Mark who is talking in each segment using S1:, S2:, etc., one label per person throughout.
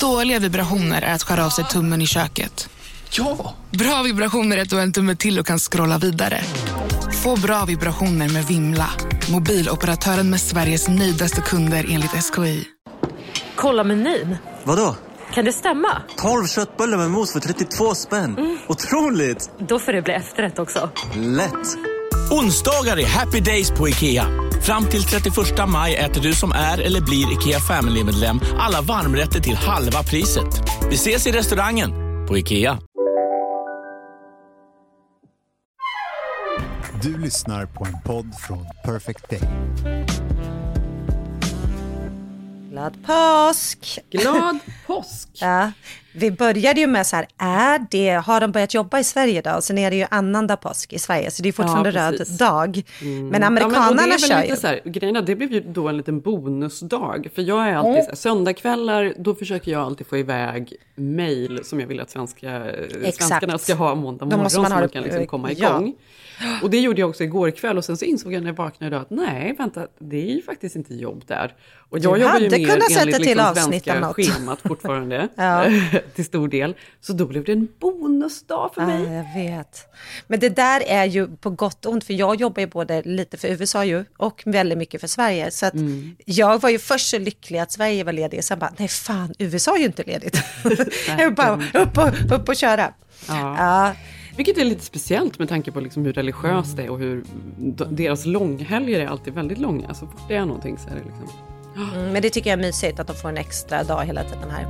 S1: Dåliga vibrationer är att skära av sig tummen i köket.
S2: Ja!
S1: Bra vibrationer är att du har en tumme till och kan scrolla vidare. Få bra vibrationer med Vimla. Mobiloperatören med Sveriges nöjdaste kunder enligt SKI.
S3: Kolla menyn.
S4: Vadå?
S3: Kan det stämma?
S4: 12 köttbullar med mos för 32 spänn. Otroligt!
S3: Då får det bli efterrätt också.
S4: Lätt!
S2: Onsdagar är happy days på IKEA. Fram till 31 maj äter du som är eller blir IKEA Family-medlem alla varmrätter till halva priset. Vi ses i restaurangen på IKEA.
S5: Du lyssnar på en podd från Perfect Day.
S6: Glad påsk!
S7: Glad påsk!
S6: Ja, vi började ju med så här, är det, har de börjat jobba i Sverige då? Och sen är det ju annandag påsk i Sverige, så det är fortfarande
S7: Ja,
S6: röd dag. Men
S7: Ja,
S6: amerikanerna
S7: men, det är väl
S6: kör ju.
S7: Så här, grejen är, det blev ju då en liten bonusdag. För jag är alltid så här, söndagkvällar, då försöker jag alltid få iväg mejl som jag vill att svenska, svenskarna ska ha måndag morgon så
S6: man
S7: man, kan liksom komma
S6: ja.
S7: Och det gjorde jag också igår kväll och sen så insåg jag när jag vaknade att nej, vänta, det är ju faktiskt inte jobb där. Och jag
S6: Du
S7: jobbar ju
S6: hade
S7: mer
S6: kunnat sätta
S7: enligt
S6: till
S7: liksom svenska
S6: något.
S7: schemat fortfarande,
S6: Ja.
S7: till stor del. Så då blev det en bonusdag för mig.
S6: Ja, jag vet. Men det där är ju på gott och ont, för jag jobbar ju både lite för USA ju och väldigt mycket för Sverige. Så att
S7: Mm.
S6: jag var ju först så lycklig att Sverige var ledigt, sen bara, nej fan, USA är ju inte ledigt. jag bara, upp och, upp och köra.
S7: Ja.
S6: Ja,
S7: Vilket är lite speciellt med tanke på liksom hur religiöst det är och hur deras långhelger är alltid väldigt långa. Så fort det är någonting så är det liksom...
S6: mm, men det tycker jag är mysigt att de får en extra dag hela tiden här.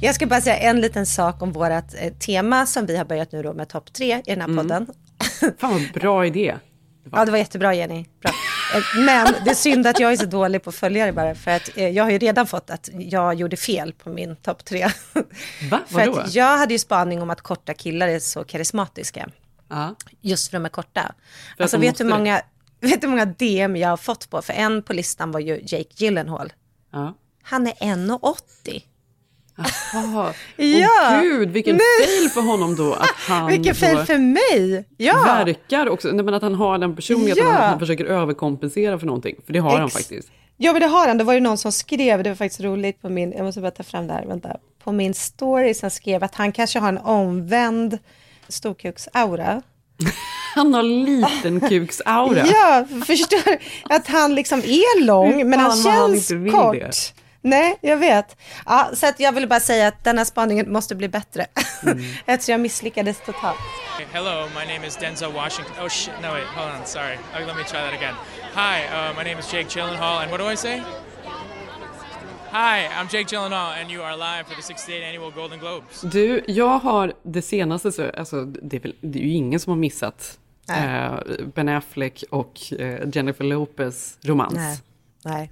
S6: Jag ska bara säga en liten sak om vårt eh, tema som vi har börjat nu då med topp tre i den här podden.
S7: Fan vad bra idé.
S6: Ja, det var jättebra Jenny. Bra. Eh, Men det är synd att jag är så dålig på följare bara för att eh, jag har ju redan fått att jag gjorde fel på min topp tre.
S7: Va?
S6: För
S7: Vadå?
S6: att jag hade ju spaning om att korta killar är så karismatiska.
S7: Ja.
S6: Just för de är korta.
S7: För
S6: Alltså vet du många, vet du hur många DM jag har fått på? För en på listan var ju Jake Gyllenhaal.
S7: Ja.
S6: Han är 1,80.
S7: Jaha.
S6: Ja.
S7: Gud, vilken
S6: Nej.
S7: fail för honom då att han
S6: Vilken fail för mig! Ja!
S7: verkar också, nej, men att han har den personligheten
S6: Ja.
S7: att han försöker överkompensera för någonting. För det har han
S6: Ex-
S7: faktiskt.
S6: Ja men det har han, det var ju någon som skrev, det var faktiskt roligt på min, jag måste bara ta fram det här, vänta. På min story som skrev att han kanske har en omvänd storkuksaura.
S7: Han har liten kuksaura.
S6: Ja, förstår? Att han liksom är lång, men han
S7: han
S6: känns
S7: vill
S6: kort.
S7: det?
S6: Nej, jag vet. Ja, så att jag vill bara säga att den här spaningen måste bli bättre.
S7: Mm.
S6: Eftersom jag misslyckades totalt.
S8: Hello, my name is Denzel Washington. Oh shit, no wait, hold on, sorry. Uh, let me try that again. Hi, uh, my name is Jake Gyllenhaal, and what do I say? Hi, I'm Jake Gyllenhaal, and you are live for the 68th annual Golden Globes.
S7: Du, jag har det senaste, så, alltså, det, är väl, det är ju ingen som har missat eh, Ben Affleck och eh, Jennifer Lopez romans.
S6: Nej, nej.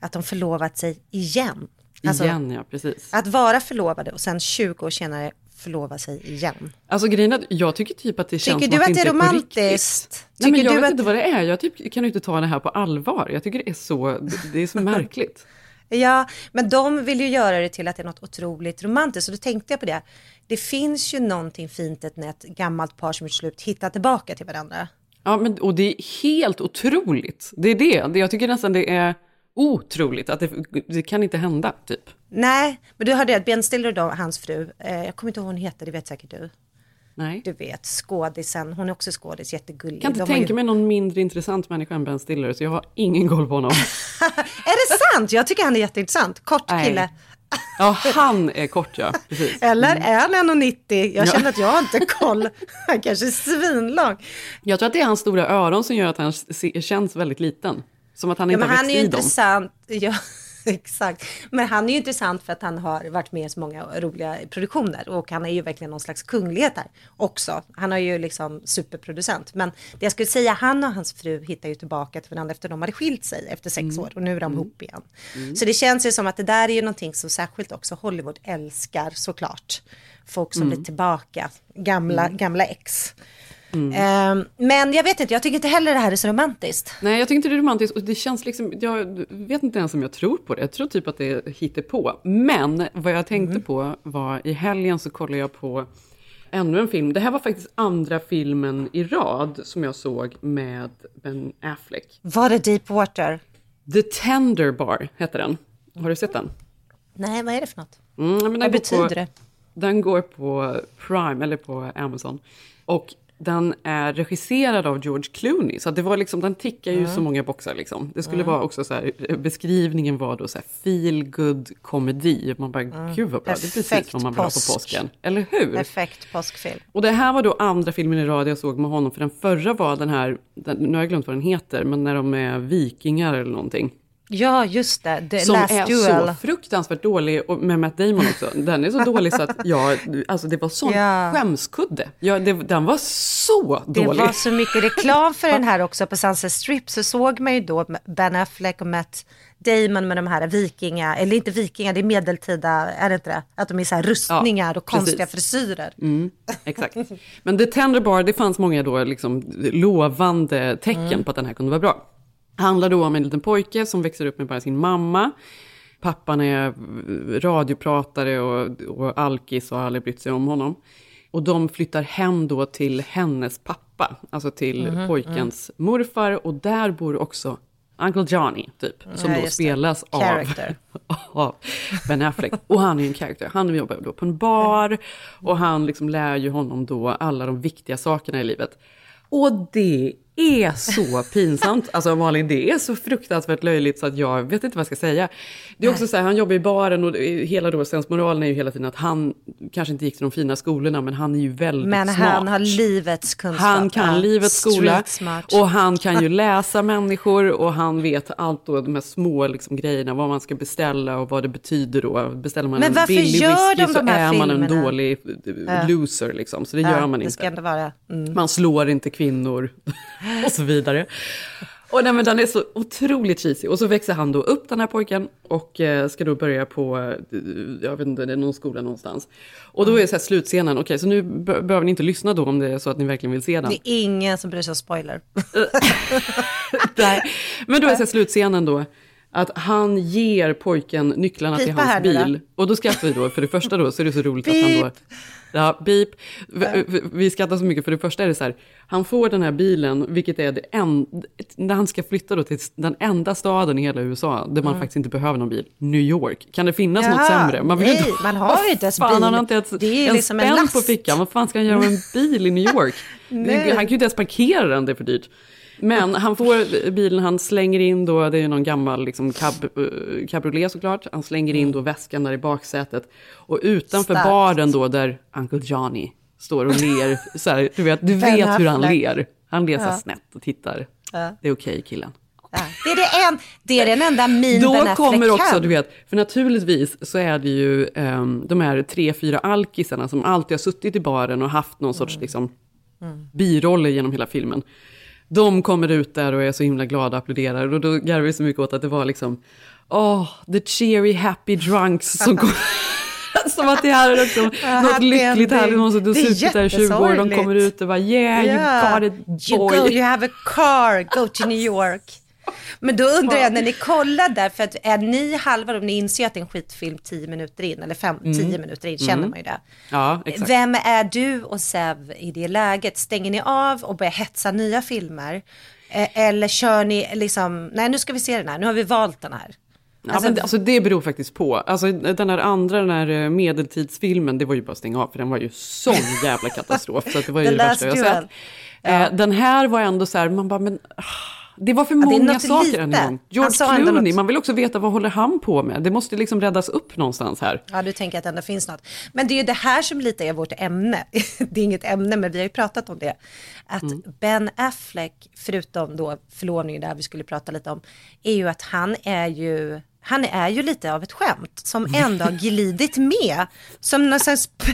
S6: Att de förlovat sig igen. Alltså,
S7: Igen, ja, precis.
S6: Att vara förlovade och sen 20 år senare förlova sig igen.
S7: Alltså grejen att jag tycker typ att det känns
S6: Tycker
S7: som
S6: du
S7: att
S6: att
S7: det
S6: är
S7: inte är på
S6: romantiskt?
S7: riktigt. Nej, men
S6: Tycker
S7: jag vet
S6: att-
S7: inte vad det är. Jag typ, kan inte ta det här på allvar. Jag tycker det är så, det är så märkligt.
S6: Ja, men de vill ju göra det till att det är något otroligt romantiskt. Och då tänkte jag på det. Det finns ju någonting fint när ett gammalt par som gjort slut hittar tillbaka till varandra.
S7: Ja, men, och det är helt otroligt. Det är det. det. Jag tycker nästan det är otroligt att det, det kan inte hända, typ.
S6: Nej, men du hörde att Ben Stiller då, hans fru, eh, jag kommer inte ihåg vad hon heter, det vet säkert du.
S7: Nej.
S6: Du vet, skådisen, hon är också skådis, jättegullig.
S7: Jag kan inte
S6: De
S7: tänka
S6: ju...
S7: mig någon mindre intressant människa än Ben Stiller, så jag har ingen koll på honom.
S6: Är det sant? Jag tycker han är jätteintressant. Kort
S7: Nej.
S6: kille.
S7: Ja, han är kort, ja. Precis.
S6: Eller är han 1,90? Jag
S7: Ja.
S6: känner att jag har inte koll. Han kanske är svinlång.
S7: Jag tror att det är hans stora öron som gör att han känns väldigt liten. Som att han
S6: Ja,
S7: inte
S6: men
S7: har
S6: han
S7: växt
S6: är ju
S7: i dem.
S6: intressant. Ja, exakt. Men han är ju intressant för att han har varit med i så många roliga produktioner och han är ju verkligen någon slags kunglighet där också. Han är ju liksom superproducent. Men det jag skulle säga, han och hans fru hittar ju tillbaka till varandra efter de hade skilt sig efter sex
S7: Mm.
S6: år och nu är de ihop igen. Så det känns ju som att det där är ju någonting som särskilt också Hollywood älskar såklart. Folk som
S7: Mm.
S6: blir tillbaka, gamla, gamla ex. Ehm, men jag vet inte, jag tycker inte heller det här är så romantiskt.
S7: Nej, jag tycker inte det är romantiskt och det känns liksom, jag vet inte ens om jag tror på det. Jag tror typ att det är hittepå. Men vad jag tänkte
S6: Mm.
S7: på var i helgen så kollade jag på ännu en film. Det här var faktiskt andra filmen i rad som jag såg med Ben Affleck.
S6: Var det Deepwater?
S7: The Tender Bar hette den. Har du sett den?
S6: Nej, vad är det för något?
S7: Mm,
S6: Vad betyder
S7: på,
S6: det?
S7: Den går på Prime, eller på Amazon. Och den är regisserad av George Clooney, så det var liksom, den tickar ju så många boxar. Liksom. Det skulle vara också så här, beskrivningen var då så här feel good komedi. Man bara, gud vad bra, det är precis
S6: Perfekt
S7: vad man vill ha på
S6: påsk.
S7: påsken. Eller hur?
S6: Perfekt påskfilm.
S7: Och det här var då andra filmen i rad jag såg med honom, för den förra var den här, den, nu har jag glömt vad den heter, men när de är vikingar eller någonting.
S6: Ja, just det. The
S7: Som är
S6: Duel.
S7: så fruktansvärt dålig, och med Matt Damon också. Den är så dålig så att jag, alltså det var sån
S6: Ja.
S7: skämskudde. Ja, det, den var så
S6: Det
S7: dålig.
S6: var så mycket reklam för den här också på Sunset Strip så såg man ju då Ben Affleck och Matt Damon med de här vikinga, eller inte vikinga, det är medeltida, är det inte det? Att de är så här rustningar och konstiga
S7: precis. Mm.
S6: frisyrer.
S7: Exakt. Men The Tender Bar, det fanns många då liksom lovande tecken
S6: Mm.
S7: på att den här kunde vara bra. Handlar då om en liten pojke som växer upp med bara sin mamma. Pappan är radiopratare och, och alkis och har aldrig brytt sig om honom. Och de flyttar hem då till hennes pappa, alltså till
S6: Mhm,
S7: pojkens morfar. Och där bor också Uncle Johnny, typ. Som
S6: Ja,
S7: då spelas av, av Ben Affleck. Och han är ju en karaktär. Han jobbar då på en bar. Och han liksom lär ju honom då alla de viktiga sakerna i livet. Och det är så pinsamt. Alltså Malin, det är så fruktansvärt löjligt så att jag vet inte vad jag ska säga. Det är också så här, han jobbar i baren och hela då sensmoralen är ju hela tiden att han kanske inte gick till de fina skolorna, men han är ju väldigt
S6: Men
S7: smart.
S6: han har livets kunskap.
S7: Han kan
S6: Ja,
S7: livets skola
S6: smart.
S7: och han kan ju läsa människor och han vet allt då, de här små liksom, grejerna, vad man ska beställa och vad det betyder då. Beställer man
S6: Men
S7: en
S6: varför
S7: billig
S6: gör
S7: whisky
S6: de
S7: så
S6: de
S7: är man en
S6: filmerna?
S7: dålig loser liksom, så det gör man
S6: Det
S7: inte.
S6: ska ändå vara... Mm.
S7: Man slår inte kvinnor och så vidare. Och nej, men den är så otroligt cheesy. Och så växer han då upp den här pojken och eh, ska då börja på, eh, jag vet inte, det är någon skola någonstans. Och då är det så här slutscenen, okej så nu be- behöver ni inte lyssna då om det är så att ni verkligen vill se den.
S6: Det är ingen som bryr sig om spoiler.
S7: Nej. Men då är det så här slutscenen då. Att han ger pojken nycklarna till
S6: Pipa
S7: hans
S6: här nu då.
S7: bil. Och då skrattar vi då, för det första då så är det så roligt att han då... Ja, beep. Vi, skrattar så mycket, för det första är det så här, han får den här bilen, vilket är det en, när han ska flytta då till den enda staden i hela USA, där man faktiskt inte behöver någon bil, New York. Kan det finnas något
S6: Mm. Jaha,
S7: sämre? Man vill
S6: nej,
S7: inte-
S6: man har ju inte ens bil.
S7: Han har inte ens
S6: Det är
S7: en
S6: liksom en
S7: spänn
S6: last.
S7: på fickan, vad fan ska han göra med en bil i New York? Han kan ju inte ens parkera den, det är för dyrt. Men han får bilen, han slänger in då, det är ju någon gammal liksom cab, eh, cabriolet såklart, han slänger in då väskan där i baksätet. Och utanför
S6: Starkt.
S7: baren då där Uncle Johnny står och ler, så här, du vet, du vet hur han ler. Han ler så
S6: Ja.
S7: snett och tittar.
S6: Ja.
S7: Det är okej killen.
S6: Ja. Det, är det, en, det är den enda min
S7: Då kommer också, du vet, för naturligtvis så är det ju um, de här tre, fyra alkisarna som alltid har suttit i baren och haft någon sorts liksom, biroller genom hela filmen. De kommer ut där och är så himla glada och applåderar och då garvar vi så mycket åt att det var liksom, åh, the cheery happy drunks som kom. Som att det här är liksom något lyckligt härligt, någon som har suttit där i 20 år, de kommer ut och bara yeah,
S6: Ja.
S7: you got it
S6: You,
S7: boy.
S6: go, you have a car, go to New York. Men då undrar jag, när ni kollar där, för att är ni halva, om ni inser att det är en skitfilm 10 minuter in, eller 5, 10 minuter in, känner man ju det.
S7: Mm. Ja, exakt.
S6: Vem är du och Sev i det läget? Stänger ni av och börjar hetsa nya filmer? Eh, Eller kör ni liksom, nej nu ska vi se den här, nu har vi valt den här.
S7: Ja,
S6: Alltså-
S7: men, det- alltså det beror faktiskt på. Alltså den där andra, den här eh, medeltidsfilmen, det var ju bara att stänga av, för den var ju sån jävla katastrof. Så det var ju det värsta jag sett. Eh, den här var ändå så här, man bara, men... ah, Det var för många saker
S6: lite.
S7: en gång. George Clooney, man vill också veta vad håller han på med? Det måste liksom räddas upp någonstans här.
S6: Ja, du tänker att det ändå finns något. Men det är ju det här som lite är vårt ämne. Det är inget ämne, men vi har ju pratat om det. Att Ben Affleck, förutom då förlovningen där vi skulle prata lite om, är ju att han är ju han är ju lite av ett skämt som ändå har glidit med. Som någon slags, ja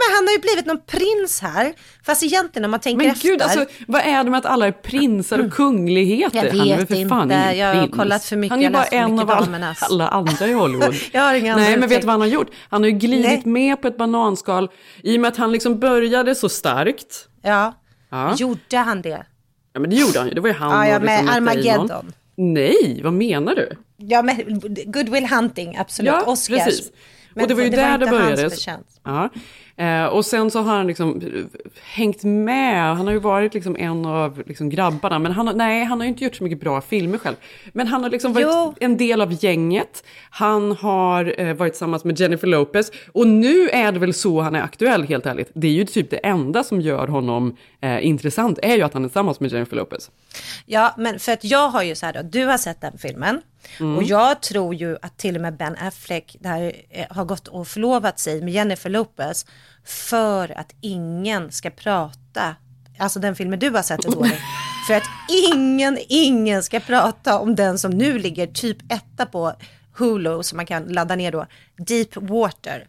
S6: men han har ju blivit någon prins här. Fast egentligen om man tänker
S7: Men
S6: efter.
S7: gud, alltså, vad är det med att alla är prinsar och kungligheter?
S6: Jag
S7: han är
S6: vet
S7: fan
S6: inte,
S7: ingen
S6: jag har
S7: prins.
S6: kollat för mycket,
S7: Han är bara en av alla,
S6: damernas.
S7: alla andra i Hollywood.
S6: Jag har inga
S7: Nej, men vet du vad han har gjort? Han har ju glidit
S6: Nej.
S7: med på ett bananskal i och med att han liksom började så starkt.
S6: Ja,
S7: Ja.
S6: gjorde han det?
S7: Ja, men det gjorde han ju. Det var ju han
S6: Ja, ja,
S7: och
S6: med
S7: liksom Matt
S6: Armageddon.
S7: Nej, vad menar du?
S6: Ja, men Good Will Hunting, absolut.
S7: Ja,
S6: Oscars.
S7: precis.
S6: Men
S7: och det var ju
S6: var
S7: där det
S6: inte hans
S7: började. Ja. Eh, och sen så har han liksom eh, hängt med, han har ju varit liksom en av liksom grabbarna, men han har, nej, han har ju inte gjort så mycket bra filmer själv. Men han har liksom varit
S6: Jo.
S7: en del av gänget, han har eh, varit tillsammans med Jennifer Lopez, och nu är det väl så han är aktuell helt ärligt. Det är ju typ det enda som gör honom eh, intressant, är ju att han är tillsammans med Jennifer Lopez.
S6: Ja, men för att jag har ju så här då, du har sett den filmen. Och jag tror ju att till och med Ben Affleck där, eh, har gått och förlovat sig med Jennifer Lopez för att ingen ska prata, alltså den filmen du har sett är dålig. För att ingen, ingen ska prata om den som nu ligger typ etta på Hulu som man kan ladda ner då, Deep Water.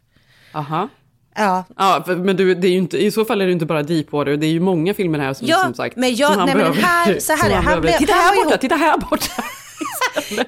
S7: Aha.
S6: Ja,
S7: Ja, men du, det är inte, i så fall är det inte bara Deepwater, det är ju många filmer här som,
S6: Ja,
S7: som sagt.
S6: men jag-
S7: som han
S6: nej, men
S7: behöver-
S6: här- så här är det. Han
S7: behöver-
S6: blev-
S7: titta
S6: här
S7: borta, titta här borta!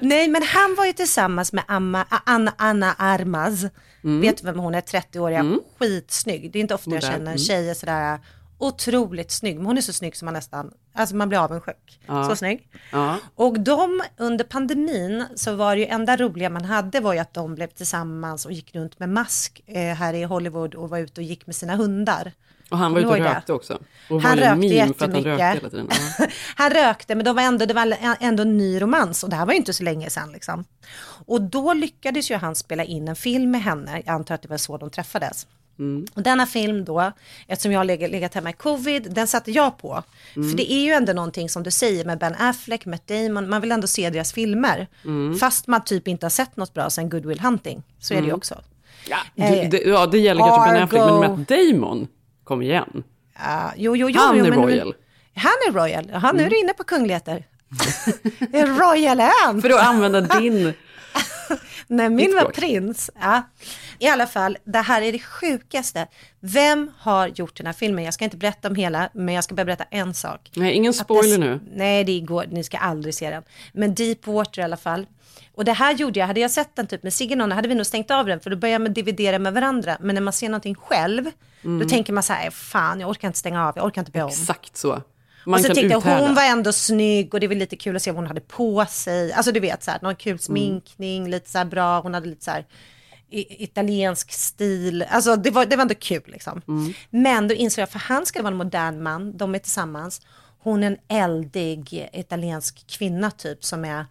S6: Nej, men han var ju tillsammans med Amma, Anna, Anna Armas.
S7: Mm.
S6: Vet vem hon är? 30-åriga, skitsnygg. Det är inte ofta jag känner
S7: mm.
S6: tjejer sådär otroligt snygg. Men hon är så snygg som man nästan, alltså man blir avundsjuk. Så snygg.
S7: Ja.
S6: Och de, under pandemin så var det ju enda roliga man hade var ju att de blev tillsammans och gick runt med mask eh, här i Hollywood och var ute och gick med sina hundar.
S7: Och han var ute och rökte också. Och
S6: Han rökte
S7: att han rökte
S6: jättemycket. Han rökte, men de var ändå, det var ändå en ny romans och det här var ju inte så länge sedan. Liksom. Och då lyckades ju han spela in en film med henne, jag antar att det var så de träffades. Och denna film då, eftersom jag har legat, legat hemma i covid, den satte jag på. För det är ju ändå någonting som du säger med Ben Affleck, Matt Damon, man vill ändå se deras filmer. Fast man typ inte har sett något bra sen Good Will Hunting, så är det ju också.
S7: Ja,
S6: Eh,
S7: det, det, ja, det gäller kanske Ben Affleck, men. Matt Damon, kom igen.
S6: Ja, jo, jo, jo,
S7: Han
S6: jo,
S7: är
S6: men-
S7: royal.
S6: Han är royal, ja, nu är du inne på kungligheter. royal är han.
S7: För att använda din...
S6: Nej, min var prins. Ja. I alla fall, det här är det sjukaste. Vem har gjort den här filmen? Jag ska inte berätta om hela, men jag ska bara berätta en sak.
S7: Nej, ingen spoiler
S6: det-
S7: nu.
S6: Nej, det går, ni ska aldrig se den. Men Deepwater i alla fall. Och det här gjorde jag, hade jag sett den typ med Sigge någon, hade vi nog stängt av den, för då börjar man dividera med varandra. Men när man ser någonting själv,
S7: Mm.
S6: då tänker man så här, fan, jag orkar inte stänga av, jag orkar inte be om.
S7: Exakt så. Man
S6: och så tyckte jag hon var ändå snygg och det var lite kul att se vad hon hade på sig. Alltså du vet så här, någon
S7: Mm.
S6: kul sminkning, lite så här bra, hon hade lite så här italiensk stil. Alltså det var, det var ändå kul liksom.
S7: Mm.
S6: Men då insåg jag, för han ska vara en modern man, de är tillsammans. Hon är en eldig italiensk kvinna typ som är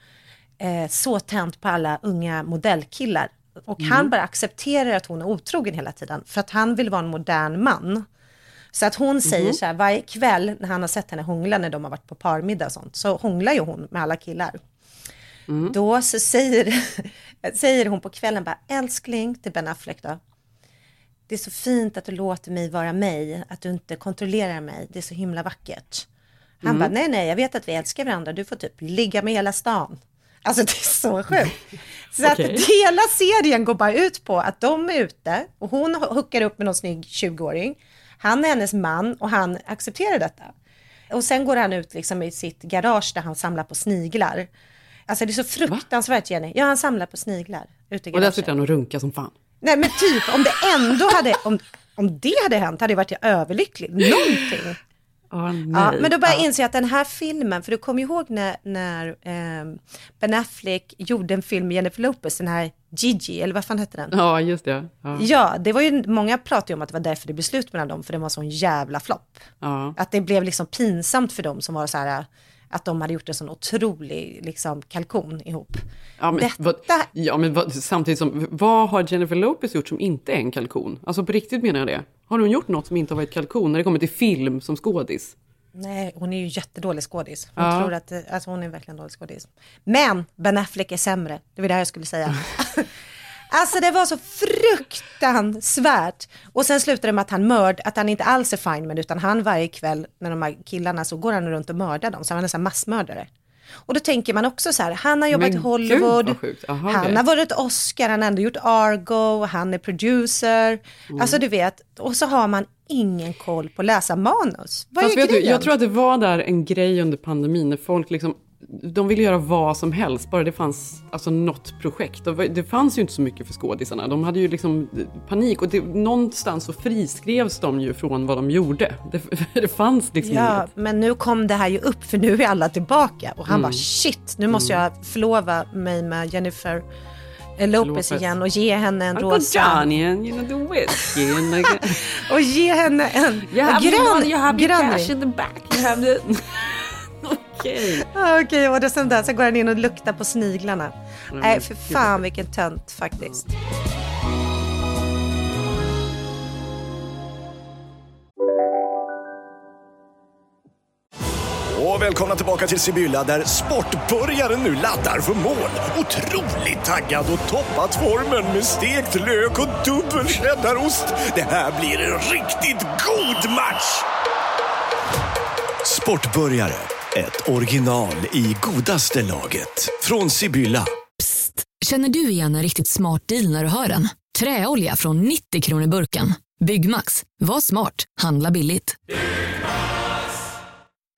S6: eh, så tänd på alla unga modellkillar. Och
S7: Mm.
S6: han bara accepterar att hon är otrogen hela tiden för att han vill vara en modern man. Så att hon säger så här, varje kväll när han har sett henne hångla när de har varit på parmiddag och sånt, så hånglar ju hon med alla killar. Då så säger, säger hon på kvällen bara, älskling till Ben Affleck då. Det är så fint att du låter mig vara mig, att du inte kontrollerar mig, det är så himla vackert. Han bara, nej nej, jag vet att vi älskar varandra, du får typ ligga med hela stan. Alltså det är så sjukt. Så att
S7: Okej.
S6: hela serien går bara ut på att de är ute och hon hookar upp med någon snygg 20-åring. Han är hennes man och han accepterar detta. Och sen går han ut liksom i sitt garage där han samlar på sniglar. Alltså det är så fruktansvärt Jenny. Ja, han samlar på sniglar ute i
S7: Och där
S6: garaget.
S7: sitter han och runkar som fan.
S6: Nej men typ om det ändå hade, om, om det hade hänt hade jag varit överlycklig. Någonting.
S7: Oh.
S6: Ja, men då började jag
S7: Ja.
S6: inse att den här filmen, för du kommer ihåg när, när eh, Ben Affleck gjorde en film med Jennifer Lopez, den här Gigi, eller vad fan hette den?
S7: Ja, just det. Ja.
S6: Ja, det var ju, många pratade ju om att det var därför det blev slut mellan dem, för det var sån jävla flopp.
S7: Ja.
S6: Att det blev liksom pinsamt för dem som var så här, att de hade gjort en sån otrolig liksom, kalkon ihop.
S7: Ja, men,
S6: Detta-
S7: vad, ja, men vad, samtidigt som, vad har Jennifer Lopez gjort som inte är en kalkon? Alltså på riktigt menar jag det. Har hon gjort något som inte har varit kalkon när det kommer till film som skådis?
S6: Nej, hon är ju jättedålig skådis. Hon
S7: Ja.
S6: tror att, alltså hon är verkligen dålig skådis. Men Ben Affleck är sämre, det var det här jag skulle säga. alltså det var så fruktansvärt. Och sen slutade det med att han mörd, att han inte alls är fine med utan han varje kväll när de här killarna så går han runt och mördar dem, så han är nästan massmördare. Och då tänker man också så här, han har jobbat
S7: Men
S6: i Hollywood.
S7: Aha,
S6: han
S7: okej.
S6: har varit Oscar, han har ändå gjort Argo, han är producer.
S7: Mm.
S6: Alltså du vet, och så har man ingen koll på att läsa manus. Vad
S7: Fast
S6: är
S7: vet du, jag tror att det var där en grej under pandemin när folk liksom de ville göra vad som helst, bara det fanns alltså, något projekt. Det fanns ju inte så mycket för skådisarna. De hade ju liksom panik och det, någonstans så friskrevs de ju från vad de gjorde. Det, det fanns liksom
S6: Ja,
S7: inget.
S6: men nu kom det här ju upp för nu är alla tillbaka och han
S7: Mm.
S6: bara shit, nu måste jag förlova mig med Jennifer eh, Lopez,
S7: Lopez.
S6: igen och ge henne en rosa...
S7: Johnny and you know the whiskey and
S6: Och ge henne en
S7: you have
S6: grön,
S7: you have
S6: grön
S7: cash in the back. Okej.
S6: Okej, och det sen där så går han in och luktar på sniglarna.
S7: men
S6: Nej, för
S7: gud.
S6: fan vilken tönt faktiskt.
S9: Och välkomna tillbaka till Sibylla där sportbörjaren nu laddar för mål. Otroligt taggad och toppat formen med stekt lök och dubbel cheddarost. Det här blir en riktigt god match! Sportbörjare, ett original i godaste laget. Från Sibylla.
S10: Känner du igen en riktigt smart deal när du hör den? Träolja från 90 kronor burken. Byggmax. Var smart. Handla billigt.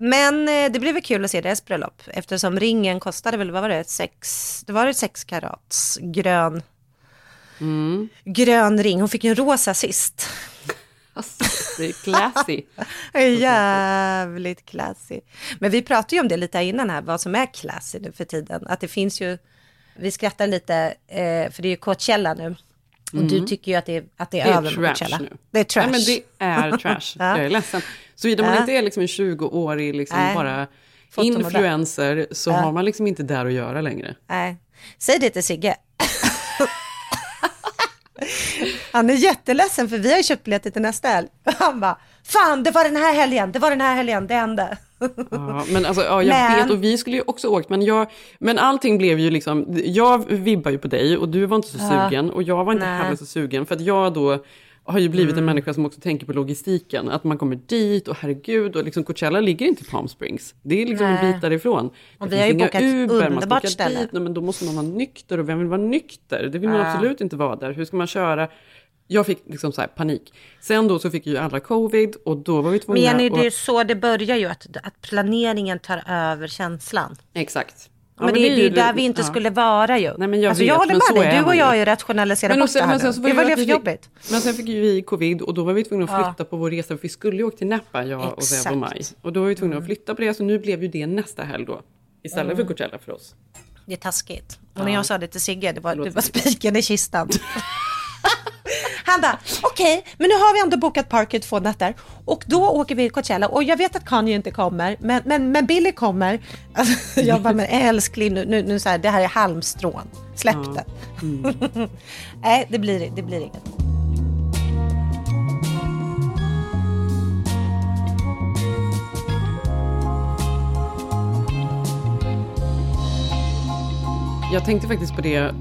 S6: Men eh, det blev väl kul att se deras bröllop eftersom ringen kostade väl, vad var det, sex, det var ett sex karats grön,
S7: Mm.
S6: grön ring. Hon fick en rosa sist.
S7: Alltså, det är classy.
S6: Jävligt classy. Men vi pratade ju om det lite innan här, vad som är classy nu för tiden. Att det finns ju, vi skrattar lite, eh, för det är ju Coachella nu. Och du
S7: Mm.
S6: tycker ju att det är, att det är,
S7: Det är
S6: över med Coachella.
S7: nu.
S6: Det är trash.
S7: Nej, men det är trash.
S6: Ja.
S7: Jag är ledsen. Såvida man inte är liksom en 20-årig liksom bara influencer så har man liksom inte där att göra längre.
S6: Nej, säg det till Sigge. Han är jätteledsen för vi har ju köpt biljetter till nästa helg. Han bara, fan det var den här helgen, det var den här helgen, det hände.
S7: Ja, men alltså, ja, jag
S6: Men-
S7: vet och vi skulle ju också åkt, men, jag, men allting blev ju liksom, jag vibbar ju på dig och du var inte så
S6: Ja.
S7: sugen och jag var inte
S6: Nej.
S7: heller så sugen för att jag då har ju blivit
S6: Mm.
S7: en människa som också tänker på logistiken, att man kommer dit och herregud och liksom Coachella ligger inte i Palm Springs. Det är liksom en
S6: Nej.
S7: bit därifrån.
S6: Och
S7: Det
S6: vi har ju bokat
S7: Uber, man ska
S6: underbart
S7: åka
S6: ställe.
S7: dit, nej, men då måste man vara nykter och vem vill vara nykter? Det vill man
S6: Ja.
S7: absolut inte vara där. Hur ska man köra? Jag fick liksom så panik. Sen då så fick ju alla covid och då var vi tvungna
S6: Men Jenny, det är ju så det börjar ju, att, att planeringen tar över känslan.
S7: Exakt. Ja,
S6: men, det, är ju där
S7: det-
S6: vi inte
S7: ja.
S6: skulle vara ju.
S7: Nej, men jag
S6: alltså,
S7: vet,
S6: jag håller
S7: men
S6: med dig, du och jag har ju rationaliserat
S7: Men,
S6: bort
S7: sen,
S6: det
S7: men
S6: här
S7: sen
S6: nu.
S7: så
S6: Det
S7: var
S6: var
S7: det
S6: det
S7: att
S6: för jobbigt.
S7: Men sen fick ju vi covid och då var vi tvungna att
S6: Ja.
S7: flytta på vår resa. För vi skulle ju åka till Napa, jag och Zev och Maj.
S6: Exakt.
S7: Och då var vi tvungna att flytta på det, så nu blev ju det nästa helg då. Istället
S6: Mm.
S7: för Coachella för oss.
S6: Det är taskigt. Och
S7: Ja.
S6: när jag sa det till Sigge, det var, det var spiken i kistan. Han bara, okej, men nu har vi ändå bokat parket två nätter och då åker vi till Coachella och jag vet att Kanye inte kommer, men, men, men Billy kommer. Alltså, jag bara, men älskling, nu, nu, nu så här, det här är halmstrån, släpp
S7: Ja.
S6: det.
S7: Mm.
S6: Nej, det blir, det blir inget.
S7: Jag tänkte faktiskt på det eh,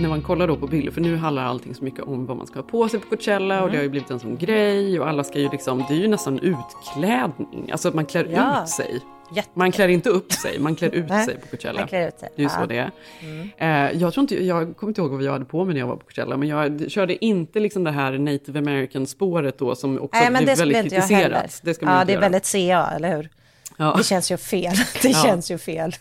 S7: när man kollar då på bilder, för nu handlar allting så mycket om vad man ska ha på sig på Coachella och det har ju blivit en sån grej och alla ska ju liksom, det är ju nästan utklädning, alltså att man klär
S6: Ja.
S7: ut sig.
S6: Jätte-
S7: Man klär inte upp sig, man klär ut sig på Coachella.
S6: man klär ut sig,
S7: Det är ju
S6: ja.
S7: så det är.
S6: Mm.
S7: Eh, jag, tror inte, jag kommer inte ihåg vad jag hade på mig när jag var på Coachella, men jag körde inte liksom det här native american spåret då som också
S6: Nej,
S7: blev väldigt kritiserat. Det ska man
S6: ja,
S7: inte
S6: det är
S7: göra.
S6: väldigt CA, eller hur?
S7: Ja.
S6: Det känns ju fel. Det
S7: Ja.
S6: känns ju fel.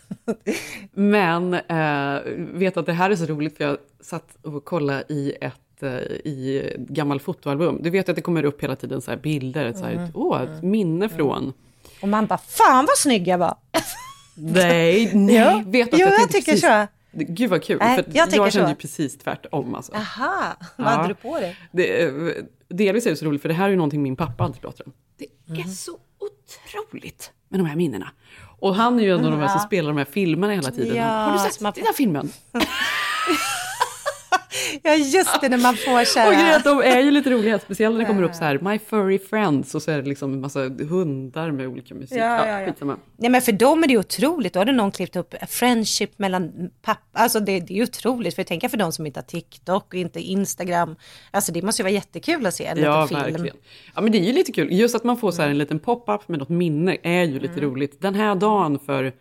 S7: Men eh, vet att det här är så roligt för jag satt och kollade i ett eh, i ett gammal fotoalbum. Du vet att det kommer upp hela tiden så här bilder, ett, så här,
S6: Mm.
S7: åh, ett minne från.
S6: Och man bara, fan vad snygg jag var.
S7: Nej, nej,
S6: Ja.
S7: vet att
S6: Jo, jag
S7: tänkte
S6: tycker
S7: precis,
S6: så.
S7: Gud vad kul,
S6: Nej,
S7: för
S6: jag
S7: jag, kände
S6: så.
S7: ju precis tvärtom. Alltså.
S6: Aha, vad
S7: Ja.
S6: hade du på dig?
S7: Det, eh, delvis är det så roligt, för det här är ju någonting min pappa alltid pratar om. Det
S6: Mm.
S7: är så otroligt med de här minnena. Och han är ju en av de här som spelar de här filmerna hela tiden.
S6: Ja,
S7: Har du sett
S6: man-
S7: den här filmen?
S6: Ja, just det, när man får så
S7: Och grejen de är ju lite roliga, speciellt när det kommer upp så här My Furry Friends och så är det liksom en massa hundar med olika musik.
S6: Ja, ja, ja. Nej men för dem är det otroligt, då hade någon klippt upp friendship mellan pappa, alltså det, det är otroligt, för tänker för de som inte har TikTok och inte Instagram, alltså det måste ju vara jättekul att se en
S7: Ja,
S6: liten film.
S7: verkligen. Ja, men det är ju lite kul. Just att man får så här en liten pop-up med något minne är ju lite
S6: Mm.
S7: roligt. Den här dagen för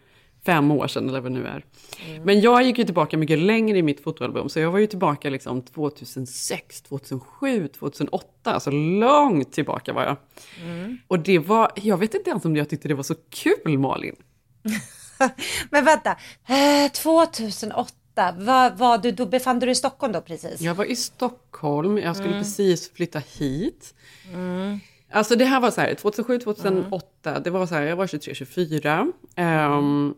S7: fem år sedan eller vad det nu är. Men jag gick ju tillbaka mycket längre i mitt fotoalbum, så jag var ju tillbaka liksom 2006, 2007, 2008, alltså långt tillbaka var jag. Och det var, jag vet inte ens om jag tyckte det var så kul Malin.
S6: Men vänta, eh, 2008, var, var du, då befann du dig i Stockholm då precis?
S7: Jag var i Stockholm, jag skulle
S6: Mm.
S7: precis flytta hit.
S6: Mm.
S7: Alltså det här var så här, 2007, 2008, det var så här, jag var 23, 24. Ehm,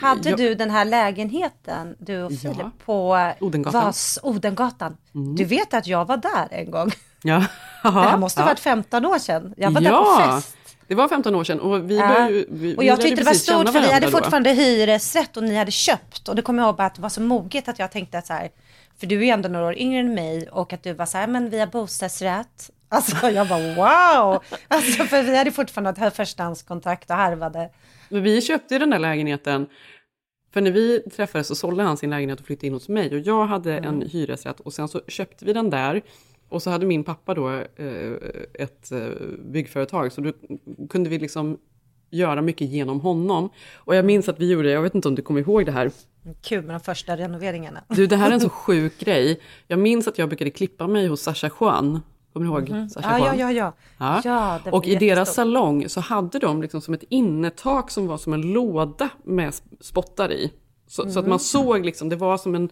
S6: Hade
S7: jag-
S6: du den här lägenheten, du och Filip,
S7: Ja.
S6: på
S7: Odengatan.
S6: Vas, Odengatan?
S7: Mm.
S6: Du vet att jag var där en gång?
S7: Ja.
S6: det här måste ha
S7: Ja.
S6: varit 15 år sedan. Jag var där
S7: ja,
S6: på fest.
S7: det var 15 år sedan och vi ju, vi,
S6: och jag tyckte det var stort för vi hade
S7: då.
S6: fortfarande hyresrätt och ni hade köpt. Och det kommer jag ihåg bara att det var så moget att jag tänkte att så här, för du är ju ändå några år yngre än mig och att du var så här, men vi har bostadsrätt. Alltså jag bara wow! Alltså för vi hade fortfarande ett förstahandskontrakt och harvade.
S7: Men vi köpte ju den där lägenheten, för när vi träffades så sålde han sin lägenhet och flyttade in hos mig och jag hade
S6: Mm.
S7: en hyresrätt och sen så köpte vi den där och så hade min pappa då eh, ett eh, byggföretag så då kunde vi liksom göra mycket genom honom. Och jag minns att vi gjorde, jag vet inte om du kommer ihåg det här,
S6: Kul med de första renoveringarna.
S7: Du, det här är en så sjuk grej. Jag minns att jag brukade klippa mig hos Sasha Juan. Kommer du ihåg
S6: Mhm.
S7: Sasha
S6: Ja, ja, ja, ja.
S7: Ja. Och i deras salong så hade de liksom som ett innertak som var som en låda med sp- spottar i. Så, så att
S6: Mm.
S7: man såg liksom, det var som en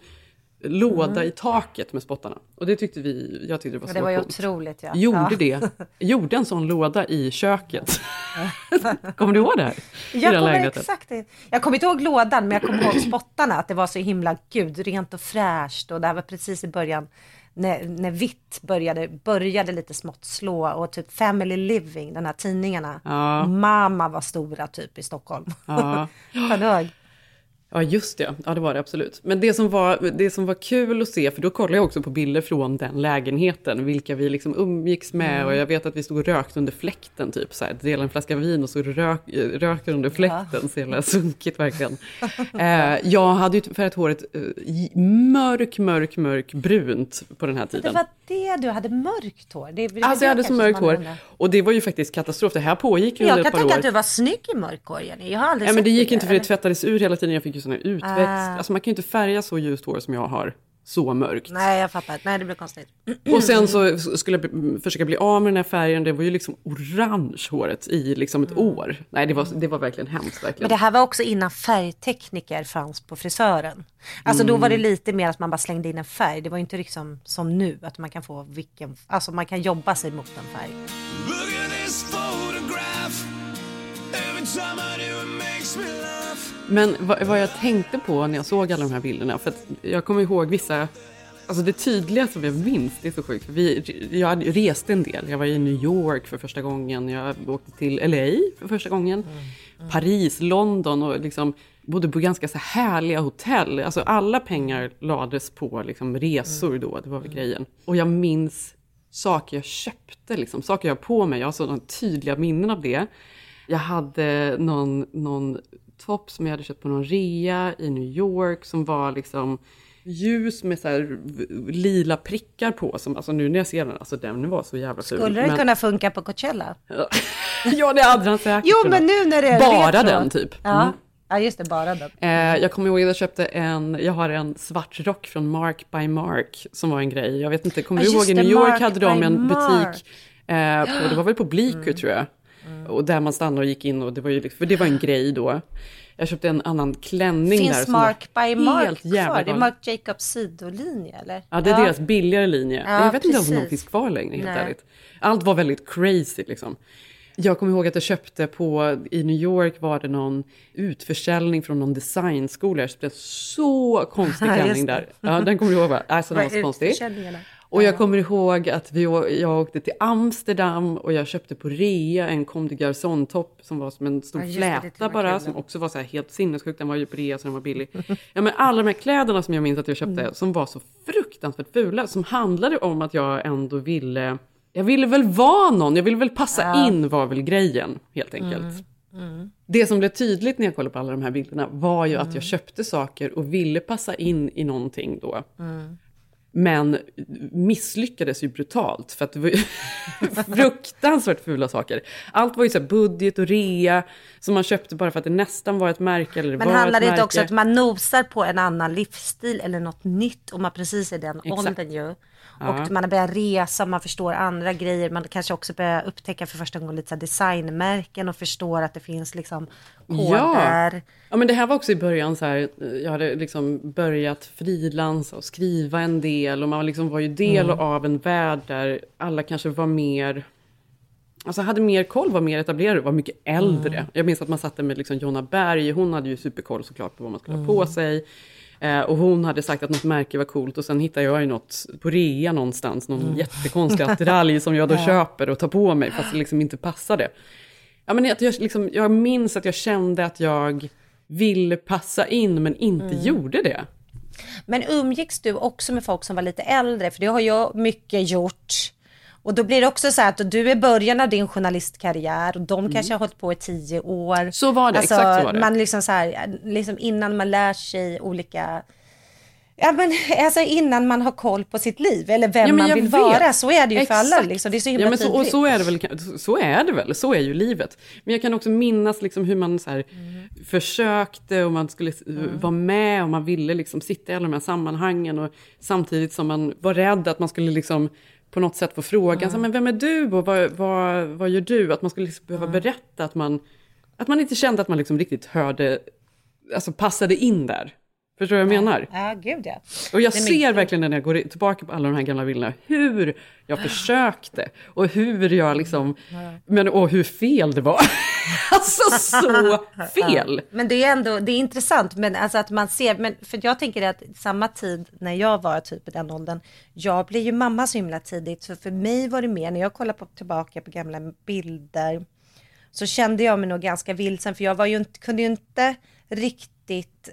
S7: låda
S6: Mm.
S7: i taket med spottarna. Och det tyckte vi, jag tyckte det var så
S6: det var ju
S7: coolt.
S6: otroligt, ja.
S7: Gjorde
S6: Ja.
S7: det. Gjorde en sån låda i köket. kommer du ihåg det här?
S6: Jag kommer
S7: lägenheten?
S6: exakt. Jag kommer inte ihåg lådan, men jag kommer ihåg spottarna. Att det var så himla gud, rent och fräscht. Och det här var precis i början när, när vitt började, började lite smått slå. Och typ Family Living, den här tidningarna.
S7: Ja.
S6: Mamma var stora typ i Stockholm.
S7: Ja.
S6: Kommer du ihåg?
S7: Ja, just det. Ja, det var det absolut. Men det som var, det som var kul att se, för då kollade jag också på bilder från den lägenheten, vilka vi liksom umgicks med.
S6: Mm.
S7: Och jag vet att vi stod och rökte under fläkten, typ så här, delade en flaska vin och så rök, röker under fläkten. Så jävla sunkigt verkligen. eh, jag hade ju färgat håret eh, mörk, mörk, mörk brunt på den här
S6: Det
S7: tiden.
S6: var det du hade mörkt hår. Det, det
S7: Alltså
S6: det
S7: jag hade så mörkt hår. Och det var ju faktiskt katastrof. Det här pågick ju
S6: Jag
S7: under
S6: kan
S7: ett par
S6: tänka
S7: år.
S6: att du var snygg i mörk hår, Jenny. Jag har aldrig
S7: Ja, men det gick
S6: dig,
S7: inte för det tvättades ur hela tiden. Jag fick ju sån här utväxt.
S6: Ah.
S7: Alltså man kan ju inte färga så ljust hår som jag har, så mörkt.
S6: Nej, jag fattar. Nej, det blir konstigt.
S7: Och sen så skulle jag försöka bli av med den här färgen. Det var ju liksom orange håret i liksom ett år. Nej, det var, det var verkligen hemskt.
S6: Men
S7: Verkligen.
S6: det här var också innan färgtekniker fanns på frisören. Alltså då var det
S7: Mm.
S6: lite mer att man bara slängde in en färg. Det var inte liksom som nu att man kan få vilken, alltså man kan jobba sig mot en färg.
S7: Men vad, vad jag tänkte på när jag såg alla de här bilderna, för att jag kommer ihåg vissa, alltså det tydliga som jag minns, det är så sjukt, vi, jag reste en del. Jag var i New York för första gången, jag åkte till LA för första gången, Paris, London och liksom bodde på ganska så härliga hotell. Alltså alla pengar lades på liksom resor då, det var väl grejen. Och jag minns saker jag köpte, liksom, saker jag har på mig. Jag har sådana tydliga minnen av det. Jag hade någon, någon topp som jag hade köpt på någon rea i New York som var liksom ljus med så här lila prickar på. Som, alltså nu när jag ser den, alltså den var så jävla ful.
S6: Skulle den
S7: Men-
S6: kunna funka på Coachella?
S7: ja, det hade den säkert
S6: Jo, men nu när det är
S7: Bara
S6: retro.
S7: den typ.
S6: Ja.
S7: Mm.
S6: ja, just det, bara den.
S7: Eh, jag kommer ihåg att jag köpte en, jag har en svart rock från Mark by Mark som var en grej. Jag vet inte, kommer
S6: Ja,
S7: du ihåg i New York hade de en
S6: Mark.
S7: butik, eh, på, det var väl på Bleecker tror jag. Och där man stannade och gick in och det var ju, liksom- för det var en grej då. Jag köpte en annan klänning där.
S6: Finns
S7: som var
S6: Mark by Mark
S7: helt jävla
S6: kvar? Det är. Mark Jacobs sidolinje eller?
S7: Ja, det är deras billigare linje.
S6: Ja,
S7: jag vet inte ens om de
S6: precis.
S7: finns kvar längre, helt
S6: Nej.
S7: ärligt. Allt var väldigt crazy liksom. Jag kommer ihåg att jag köpte på, i New York var det någon utförsäljning från någon designskola. Jag köpte en så konstig
S6: Ja,
S7: klänning där. Ja, den kommer du ihåg va? Alltså den var så konstig. Och jag kommer ihåg att vi, jag åkte till Amsterdam och jag köpte på rea en Comme des Garçons-topp som var som en stor
S6: Ja,
S7: fläta bara,
S6: kul.
S7: som också var så här helt sinnessjuk. Den var ju på rea så den var billig. Ja, men alla de här kläderna som jag minns att jag köpte
S6: Mm.
S7: som var så fruktansvärt fula, som handlade om att jag ändå ville, jag ville väl vara någon, jag ville väl passa
S6: Ja.
S7: in var väl grejen helt enkelt.
S6: Mm.
S7: Det som blev tydligt när jag kollade på alla de här bilderna var ju
S6: Mm.
S7: att jag köpte saker och ville passa in i någonting då.
S6: Mm.
S7: Men misslyckades ju brutalt för att det var ju fruktansvärt fula saker. Allt var ju så budget och rea som man köpte bara för att det nästan var ett märke eller
S6: Men handlar det inte också att man nosar på en annan livsstil eller något nytt och man precis är i den
S7: Exakt.
S6: åldern ju.
S7: Ja.
S6: Och man har börjat resa, man förstår andra grejer, man kanske också börjar upptäcka för första gången lite så designmärken och förstår att det finns liksom
S7: Ja.
S6: koder.
S7: ja, men det här var också i början så här, jag hade liksom börjat frilansa och skriva en del och man liksom var ju del
S6: Mm.
S7: av en värld där alla kanske var mer Alltså hade mer koll, var mer etablerade, var mycket äldre.
S6: Mm.
S7: Jag minns att man satt där med liksom Jonna Berg, hon hade ju superkoll såklart på vad man skulle
S6: Mm.
S7: ha på sig. Eh, och hon hade sagt att något märke var coolt och sen hittade jag ju något på rea någonstans, någon
S6: Mm.
S7: jättekonstig attiralj som jag då
S6: Ja.
S7: köper och tar på mig fast det liksom inte passade. Ja, men jag, liksom, jag minns att jag kände att jag ville passa in men inte
S6: Mm.
S7: gjorde det.
S6: Men umgicks du också med folk som var lite äldre? För det har jag mycket gjort. Och då blir det också så här att du är början av din journalistkarriär och de kanske har hållit på i tio år.
S7: Mm. Så var det, exakt så var det.
S6: Man liksom så här, liksom innan man lär sig olika Ja men alltså innan man har koll på sitt liv eller vem
S7: Ja,
S6: man vill
S7: vet.
S6: vara. Så är det ju för alla
S7: Exakt.
S6: liksom. Det är så himla
S7: ja, men så, och så är, det väl, så är det väl, så är ju livet. Men jag kan också minnas liksom hur man så här,
S6: Mm.
S7: försökte och man skulle eh, vara med och man ville liksom sitta i alla de här sammanhangen och samtidigt som man var rädd att man skulle liksom på något sätt få frågan, så, men vem är du och vad, vad, vad gör du? Att man skulle liksom behöva berätta att man, att man inte kände att man liksom riktigt hörde, alltså passade in där. Förstår du vad jag menar?
S6: Ja, gud ja.
S7: Och jag
S6: Nej, men-
S7: ser verkligen när jag går tillbaka på alla de här gamla bilderna, hur jag försökte och hur jag liksom, men och hur fel det var. alltså så fel!
S6: Men det är ändå, det är intressant, men alltså att man ser, men för jag tänker att samma tid när jag var typ i den åldern, jag blev ju mamma så himla tidigt, så för mig var det mer, när jag kollar på, tillbaka på gamla bilder, så kände jag mig nog ganska vilsen, för jag var ju inte, kunde ju inte riktigt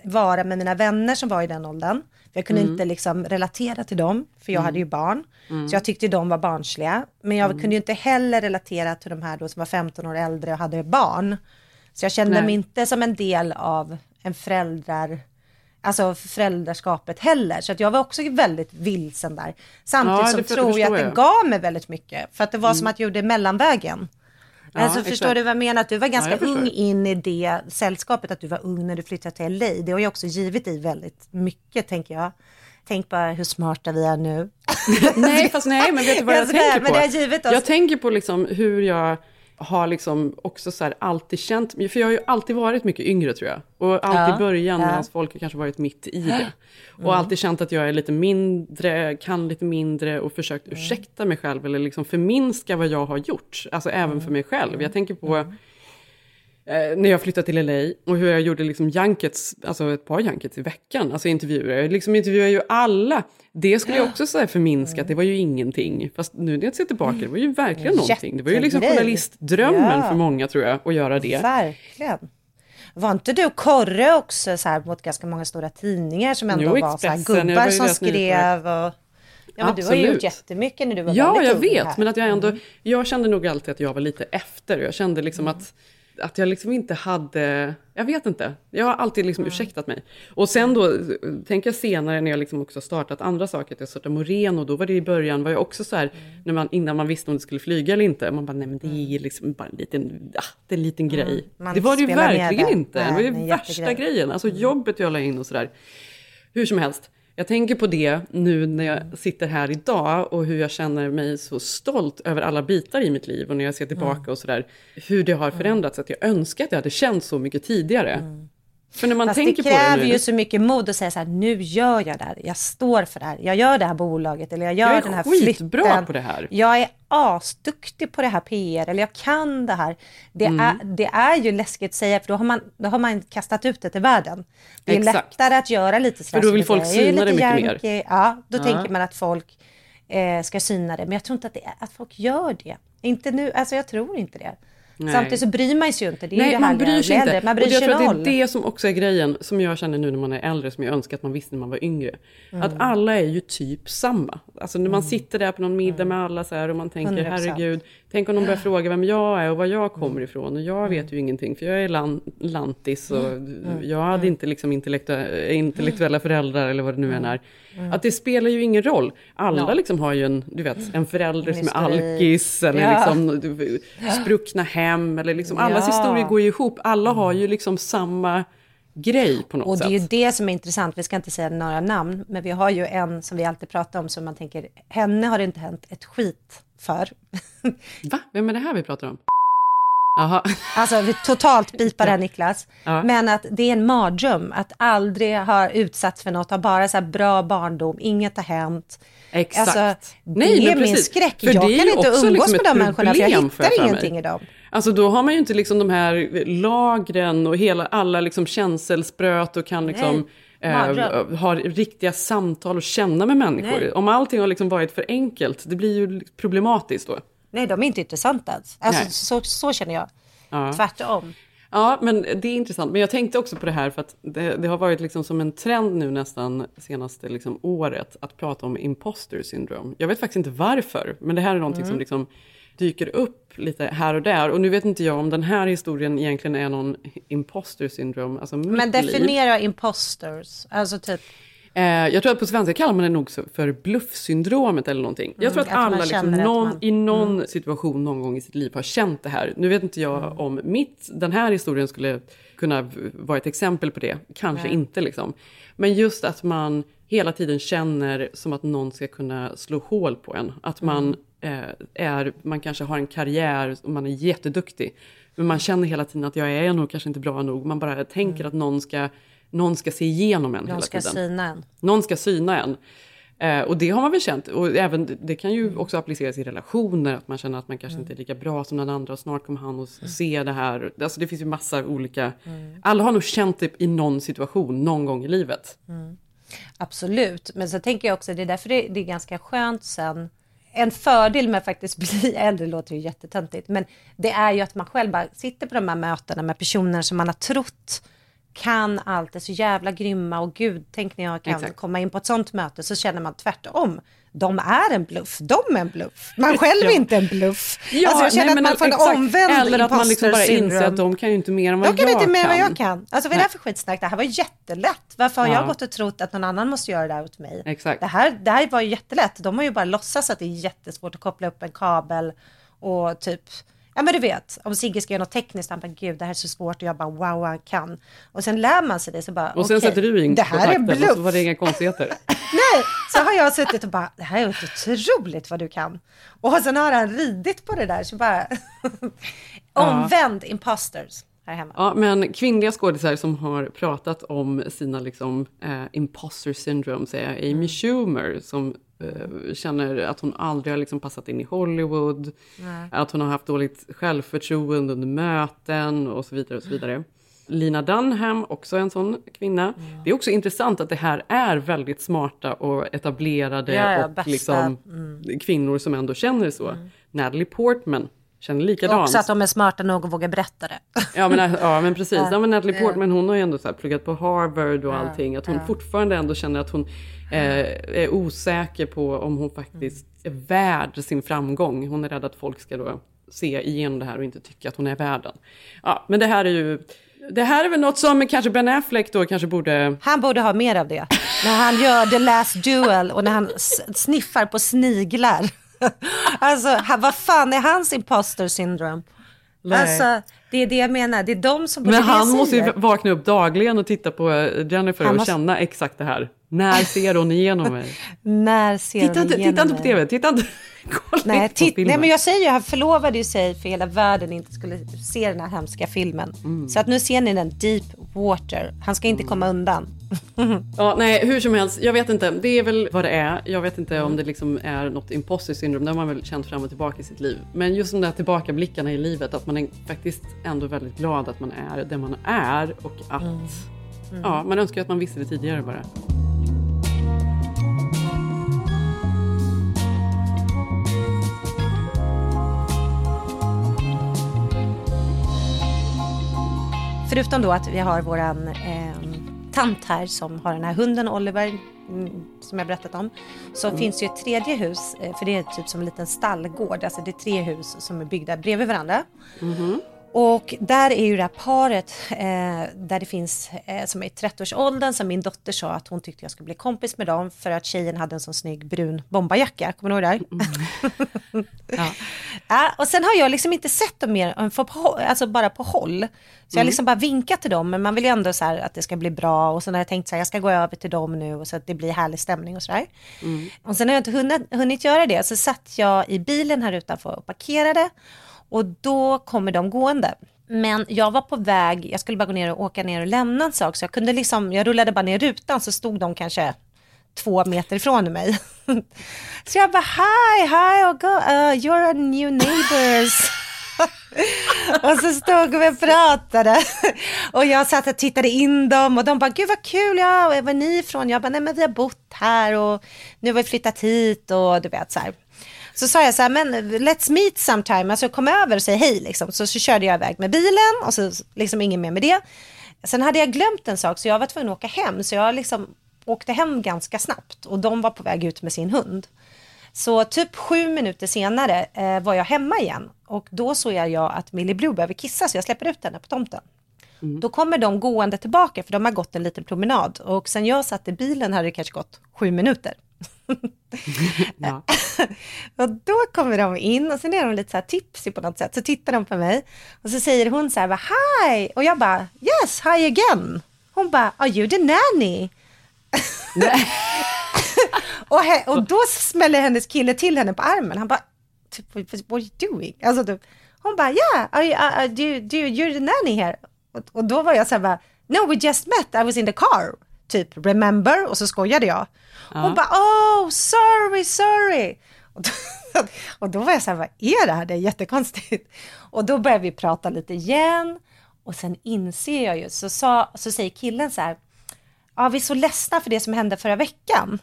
S6: vara med mina vänner som var i den åldern. För jag kunde
S11: Mm.
S6: inte liksom relatera till dem, för jag
S11: Mm.
S6: hade ju barn.
S11: Mm.
S6: Så jag tyckte de var barnsliga. Men jag
S11: Mm.
S6: kunde ju inte heller relatera till de här då som var 15 år äldre och hade barn. Så jag kände
S11: Nej.
S6: mig inte som en del av en föräldrar, alltså föräldraskapet heller. Så att jag var också väldigt vilsen där. Samtidigt
S7: Ja,
S6: som tror jag att det gav mig väldigt mycket. För att det var som
S7: Mm.
S6: att jag gjorde mellanvägen.
S7: Ja,
S6: alltså
S7: exakt.
S6: förstår du vad jag menar? Att du var ganska
S7: jag förstår.
S6: ung in i det sällskapet, att du var ung när du flyttade till LA. Det har ju också givit dig väldigt mycket, tänker jag. Tänk bara hur smarta vi är nu.
S7: nej, fast nej, men vet du vad jag
S6: Alltså,
S7: tänker på? Jag tänker på liksom hur jag har liksom också så här alltid känt, för jag har ju alltid varit mycket yngre tror jag. Och alltid
S6: Ja,
S7: i början
S6: ja.
S7: medan folk har kanske varit mitt i det. Och
S6: Mm.
S7: alltid känt att jag är lite mindre, kan lite mindre och försökt
S6: Mm.
S7: ursäkta mig själv eller liksom förminska vad jag har gjort. Alltså även
S6: Mm.
S7: för mig själv. Jag tänker på eh, när jag flyttade till LA och hur jag gjorde liksom junkets, alltså ett par junkets i veckan, alltså intervjuer. Jag liksom intervjuar ju alla. Det skulle jag också säga förminska, att det var ju ingenting. Fast nu när jag ser tillbaka, det var ju verkligen någonting. Det var ju liksom journalistdrömmen
S6: Ja.
S7: för många tror jag, att göra det.
S6: Verkligen. Var inte du Korre också så här mot ganska många stora tidningar som ändå
S7: Jo,
S6: var så här gubbar som skrev och... Ja men du har ju
S7: Absolut.
S6: gjort jättemycket när du var
S7: Ja, jag vet,
S6: här.
S7: men att jag ändå,
S6: Mm.
S7: jag kände nog alltid att jag var lite efter. Jag kände liksom att, att jag liksom inte hade, jag vet inte, jag har alltid liksom ursäktat mig. Och sen då, tänker jag senare när jag liksom också startat andra saker, att jag startade Moreno, då var det i början, var jag också så här, när man, innan man visste om det skulle flyga eller inte, man bara, nej men det är liksom bara en liten, ah, det är en liten grej.
S6: man
S7: Det var det ju verkligen inte, det var
S6: Nej,
S7: ju
S6: det är en
S7: värsta
S6: jättegrej.
S7: grejen, alltså jobbet jag la in och sådär. Hur som helst, jag tänker på det nu när jag sitter här idag och hur jag känner mig så stolt över alla bitar i mitt liv och när jag ser tillbaka
S6: Mm.
S7: och sådär. Hur det har förändrats, att jag önskar att jag hade känt så mycket tidigare. För när man
S6: Fast
S7: tänker
S6: det
S7: på det
S6: kräver
S7: nu.
S6: ju så mycket mod att säga så här, nu gör jag det här, jag står för det här, jag gör det här bolaget eller jag gör
S7: Jag är
S6: den här
S7: skitbra
S6: flytten.
S7: på det här.
S6: Jag är asduktig på det här PR eller jag kan det här. Det,
S7: Mm.
S6: är, det är ju läskigt att säga för då har, man, då har man kastat ut det till världen. Det är
S7: Exakt.
S6: lättare att göra lite sådär
S7: För då vill folk
S6: jag är
S7: syna det mycket mer.
S6: yankee. Ja, då
S7: Ja.
S6: tänker man att folk eh, ska syna det. Men jag tror inte att, det är, att folk gör det. Inte nu, alltså jag tror inte det.
S7: Nej.
S6: Samtidigt så bryr man sig ju inte. Det är
S7: Nej,
S6: det
S7: man bryr sig inte.
S6: Man bryr
S7: och jag
S6: sig
S7: tror att
S6: noll.
S7: det är det som också är grejen, som jag känner nu när man är äldre, som jag önskar att man visste när man var yngre.
S6: Mm.
S7: Att alla är ju typ samma. Alltså när man sitter där på någon middag med alla så här och man tänker
S6: 100%.
S7: herregud, tänk om de börjar fråga vem jag är och var jag kommer ifrån. Och jag vet ju ingenting för jag är lan- lantis och jag hade inte liksom intellektu- intellektuella föräldrar eller vad det nu än är. Att det spelar ju ingen roll. Alla liksom har ju en, du vet, en förälder som är alkis eller
S6: Ja.
S7: liksom spruckna hem eller liksom allas
S6: Ja.
S7: historier går ju ihop. Alla har ju liksom samma grej på något
S6: Och det
S7: sätt.
S6: är ju det som är intressant. Vi ska inte säga några namn, men vi har ju en som vi alltid pratar om som man tänker, henne har det inte hänt ett skit för.
S7: Va? Vem är det här vi pratar om? Jaha.
S6: Alltså vi totalt bipar det här Niklas.
S7: Ja.
S6: Men att det är en mardröm att aldrig ha utsatts för något, ha bara så här bra barndom, inget har hänt.
S7: Exakt.
S6: Alltså,
S7: Nej,
S6: det
S7: men
S6: är min
S7: precis.
S6: skräck.
S7: För
S6: jag kan inte umgås
S7: liksom
S6: med de människorna för jag hittar
S7: för
S6: ingenting i dem.
S7: Alltså då har man ju inte liksom de här lagren och hela, alla liksom känselspröt och kan liksom eh, ha riktiga samtal och känna med människor.
S6: Nej.
S7: Om allting har liksom varit för enkelt, det blir ju problematiskt då.
S6: Nej, de är inte intressanta ens. Alltså, så, så känner jag.
S7: Ja.
S6: Tvärtom.
S7: Ja, men det är intressant. Men jag tänkte också på det här för att det, det har varit liksom som en trend nu nästan senaste liksom året att prata om imposter syndrome. Jag vet faktiskt inte varför, men det här är någonting
S6: Mm.
S7: som liksom dyker upp lite här och där. Och nu vet inte jag om den här historien egentligen är någon imposter syndrome, alltså
S6: Men
S7: liv.
S6: definiera imposters. Alltså typ,
S7: Eh, jag tror att på svenska kallar man det nog för bluffsyndromet eller någonting. Jag tror
S6: Mm,
S7: att
S6: att man
S7: alla liksom,
S6: att
S7: någon,
S6: man- Mm.
S7: i någon situation någon gång i sitt liv har känt det här. Nu vet inte jag
S6: Mm.
S7: om mitt, den här historien skulle kunna vara ett exempel på det. Kanske inte liksom. Men just att man hela tiden känner som att någon ska kunna slå hål på en. Att man,
S6: Mm.
S7: Är, man kanske har en karriär och man är jätteduktig. Men man känner hela tiden att jag är nog kanske inte bra nog. Man bara tänker att någon ska, någon ska se igenom en
S6: Mm. någon
S7: hela
S6: ska
S7: tiden.
S6: syna en.
S7: Någon ska syna en. Eh, och det har man väl känt. Och även, det kan ju också appliceras i relationer. Att man känner att man kanske inte är lika bra som den andra. Och snart kommer han att se det här. Alltså det finns ju massa olika. Alla har nog känt det i någon situation någon gång i livet.
S6: Absolut, men så tänker jag också, det är därför det, det är ganska skönt sen. En fördel med att faktiskt bli äldre låter ju jättetöntigt, men det är ju att man själv bara sitter på de här mötena med personer som man har trott kan allt, är så jävla grymma och gud, tänk när jag kan
S7: Exakt.
S6: komma in på ett sånt möte så känner man tvärtom. De är en bluff, de är en bluff. Man själv är
S7: Ja.
S6: inte en bluff.
S7: Ja,
S6: alltså jag känner
S7: nej,
S6: att man får en omvänd
S7: Eller att man liksom bara inser att de kan ju inte mer än vad
S6: De kan
S7: jag
S6: inte mer än
S7: kan.
S6: vad jag kan. Alltså vad är det här för skitsnack? Det här var jättelätt. Varför har
S7: Ja.
S6: jag gått och trott att någon annan måste göra det här åt mig?
S7: Exakt.
S6: Det här, det här var ju jättelätt. De har ju bara låtsas att det är jättesvårt att koppla upp en kabel och typ Ja men du vet, om Sigge ska göra något tekniskt, han bara gud det här är så svårt och jag bara wow jag kan. Och sen lär man sig det så bara
S7: Och sen
S6: okej,
S7: sätter du in
S6: det här är
S7: kontakten och
S6: bluff.
S7: så var det inga konstigheter.
S6: Nej, så har jag suttit och bara det här är otroligt vad du kan. Och sen har han ridit på det där så bara omvänd imposters här hemma.
S7: Ja, men kvinnliga skådisar som har pratat om sina liksom, eh, imposter syndrome är
S6: Mm.
S7: Amy Schumer som känner att hon aldrig har liksom passat in i Hollywood.
S6: Nej.
S7: Att hon har haft dåligt självförtroende under möten och så vidare. och så vidare. Lina Dunham, också en sån kvinna. Det är också intressant att det här är väldigt smarta och etablerade
S6: Ja, ja,
S7: och liksom,
S6: Mm.
S7: kvinnor som ändå känner så. Natalie Portman känner likadant.
S6: Också att de är smarta nog att våga berätta det.
S7: Ja men, ja, men precis.
S6: Ja.
S7: Men Natalie. Portman hon har ju ändå så pluggat på Harvard och allting. Att hon
S6: ja.
S7: fortfarande ändå känner att hon eh, är osäker på om hon faktiskt är värd sin framgång. Hon är rädd att folk ska då se igenom det här och inte tycka att hon är värd den. Ja, men det här är ju... Det här är väl något som kanske Ben Affleck då kanske borde...
S6: Han borde ha mer av det. När han gör The Last Duel och när han sniffar på sniglar. Alltså, vad fan är hans imposter syndrome?
S7: Nej.
S6: Alltså, det är det jag menar. Det är de som
S7: Men han måste ju vakna upp dagligen och titta på eh, Jennifer
S6: Han
S7: och
S6: måste-
S7: känna exakt det här. När ser hon igenom mig?
S6: När ser
S7: Titta
S6: hon
S7: inte,
S6: igenom
S7: titta inte på? TV, titta inte. Kolla
S6: Nej,
S7: inte på filmen.
S6: nej, men jag säger ju, han förlovade ju sig för hela världen inte skulle se den här hemska filmen.
S7: Mm.
S6: Så att nu ser ni den deep water. Han ska inte komma undan.
S7: Ja, nej, hur som helst, jag vet inte. Det är väl vad det är. Jag vet inte om det liksom är något imposter syndrom. Det har man väl känt fram och tillbaka i sitt liv. Men just de där tillbakablickarna i livet, att man är faktiskt ändå väldigt glad att man är det man är och att
S6: Mm.
S7: ja, man önskar att man visste det tidigare bara.
S6: förutom då att vi har våran eh, tant här som har den här hunden Oliver, mm, som jag berättat om, så
S11: Mm.
S6: finns det ju ett tredje hus, eh, för det är typ som en liten stallgård, alltså det är tre hus som är byggda bredvid varandra.
S7: Mhm.
S6: Och där är ju det här paret eh, där det finns eh, som är i 30-årsåldern som min dotter sa att hon tyckte jag skulle bli kompis med dem för att tjejen hade en sån snygg brun bombarjacka. Kommer du ihåg det? här?
S7: Ja.
S6: Ja, och sen har jag liksom inte sett dem mer än för på, alltså bara på håll. Så jag har
S7: Mm.
S6: liksom bara vinkat till dem, men man vill ju ändå så här att det ska bli bra. Och sen har jag tänkt så här, jag ska gå över till dem nu och så att det blir härlig stämning och sådär.
S7: Mm.
S6: Och sen har jag inte hunnit, hunnit göra det, så satt jag i bilen här utanför och parkerade. Och då kommer de gående. Men jag var på väg, jag skulle bara gå ner och åka ner och lämna en sak, så jag kunde liksom, jag rullade bara ner rutan så stod de kanske två meter ifrån mig. så jag bara, hi, hi, oh God, uh, you're a new neighbors. och så stod vi och pratade. Och jag satt och tittade in dem och de bara, gud vad kul, ja, var är ni ifrån? Jag bara, nej men vi har bott här och nu har vi flyttat hit och du vet så här. Så sa jag så här, men let's meet sometime, alltså kom över och säg hej liksom. Så, så körde jag iväg med bilen och så liksom ingen mer med det. Sen hade jag glömt en sak så jag var tvungen att åka hem så jag liksom åkte hem ganska snabbt och de var på väg ut med sin hund. Så typ sju minuter senare eh, var jag hemma igen och då såg jag att Millie Blue behöver kissa så jag släpper ut henne på tomten. Då kommer de gående tillbaka för de har gått en liten promenad och sen jag satt i bilen hade det kanske gått sju minuter.
S7: Ja.
S6: Och då kommer de in och sen är de lite så här tipsy på något sätt. Så tittar de på mig och så säger hon så här, bara, hi! Och jag bara, yes, hi again. Hon bara, are you the nanny? och, he, och då smäller hennes kille till henne på armen. Han bara, typ, what are you doing? Alltså, typ, hon bara, yeah, are you, uh, uh, do, do, you- you're the nanny here. Och, och då var jag så här, bara, no, we just met, I was in the car. Typ, remember? Och så skojade jag. Hon
S7: Ja.
S6: bara, oh, sorry, sorry. Och då, och då var jag så här, vad är det här? Det är jättekonstigt. Och då började vi prata lite igen. Och sen inser jag ju, så, sa, så säger killen så här, ja, vi är så ledsna för det som hände förra veckan.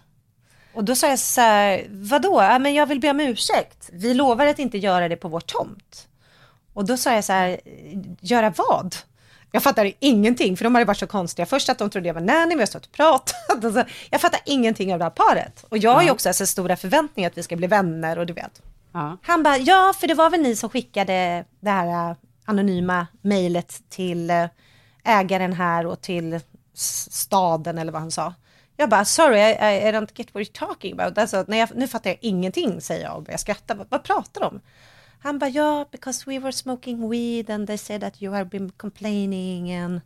S6: Och då sa jag så här, vadå? Ja, men jag vill be om ursäkt. Vi lovar att inte göra det på vår tomt. Och då sa jag så här, göra vad? Jag fattade ingenting, för de hade varit så konstiga. Först att de trodde jag var nanny, vi har stått och pratat. Jag fattar ingenting av det här paret. Och jag har ju också så stora förväntningar att vi ska bli vänner och du vet.
S7: Ja.
S6: Han bara, ja, för det var väl ni som skickade det här äh, anonyma mejlet till äh, ägaren här och till staden eller vad han sa. Jag bara, sorry, I, I don't get what you're talking about. Alltså, jag, nu fattar jag ingenting, säger jag och börjar skratta. Vad, vad pratar de om? Han bara, ja, because we were smoking weed and they said that you have been complaining and...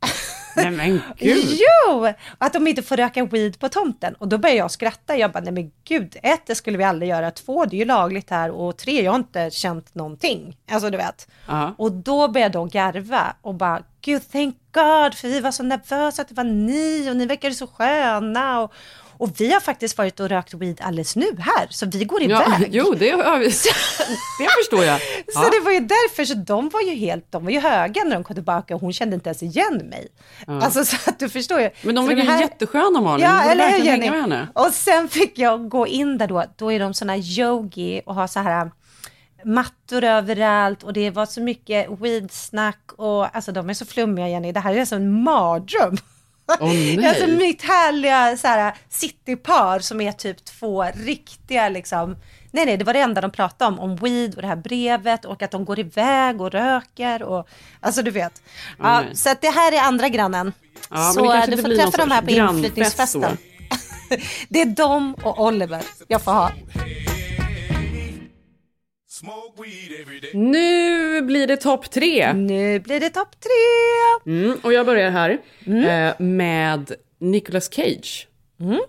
S7: Nej men gud.
S6: Jo! Att de inte får röka weed på tomten. Och då börjar jag skratta. Jag bara, nej men gud, ett, det skulle vi aldrig göra. Två, det är ju lagligt här. Och tre, jag har inte känt någonting. Alltså du vet.
S7: Ja.
S6: Och då började de garva och bara, gud thank God, för vi var så nervösa att det var ni och ni verkade så sköna. Och, och vi har faktiskt varit och rökt weed alldeles nu här, så vi går
S7: Ja,
S6: iväg.
S7: jo, det, det förstår jag.
S6: Så det var ju därför, så de var ju helt, de var ju höga när de kom tillbaka och hon kände inte ens igen mig.
S7: Ja.
S6: Alltså så att du förstår ju.
S7: Men de var ju
S6: här-
S7: jättesköna Malin.
S6: Ja,
S7: du
S6: eller hur
S7: verkligen hänga
S6: Jenny?
S7: med henne.
S6: Och sen fick jag gå in där då, då är de såna yogi och har så här mattor överallt och det var så mycket weedsnack och alltså de är så flummiga Jenny, det här är alltså en mardröm.
S7: Nej.
S6: Alltså mitt härliga så här, citypar som är typ två riktiga liksom, nej nej det var det enda de pratade om, om weed och det här brevet och att de går iväg och röker och alltså du vet. Ja,
S7: nej.
S6: så att det här är andra grannen.
S7: Ja,
S6: så du får träffa de här på inflyttningsfesten. det är de och Oliver jag får ha.
S7: Nu blir det topp tre.
S6: Nu blir det topp tre.
S7: Mm, och jag börjar här eh, med Nicolas Cage.
S6: Mm.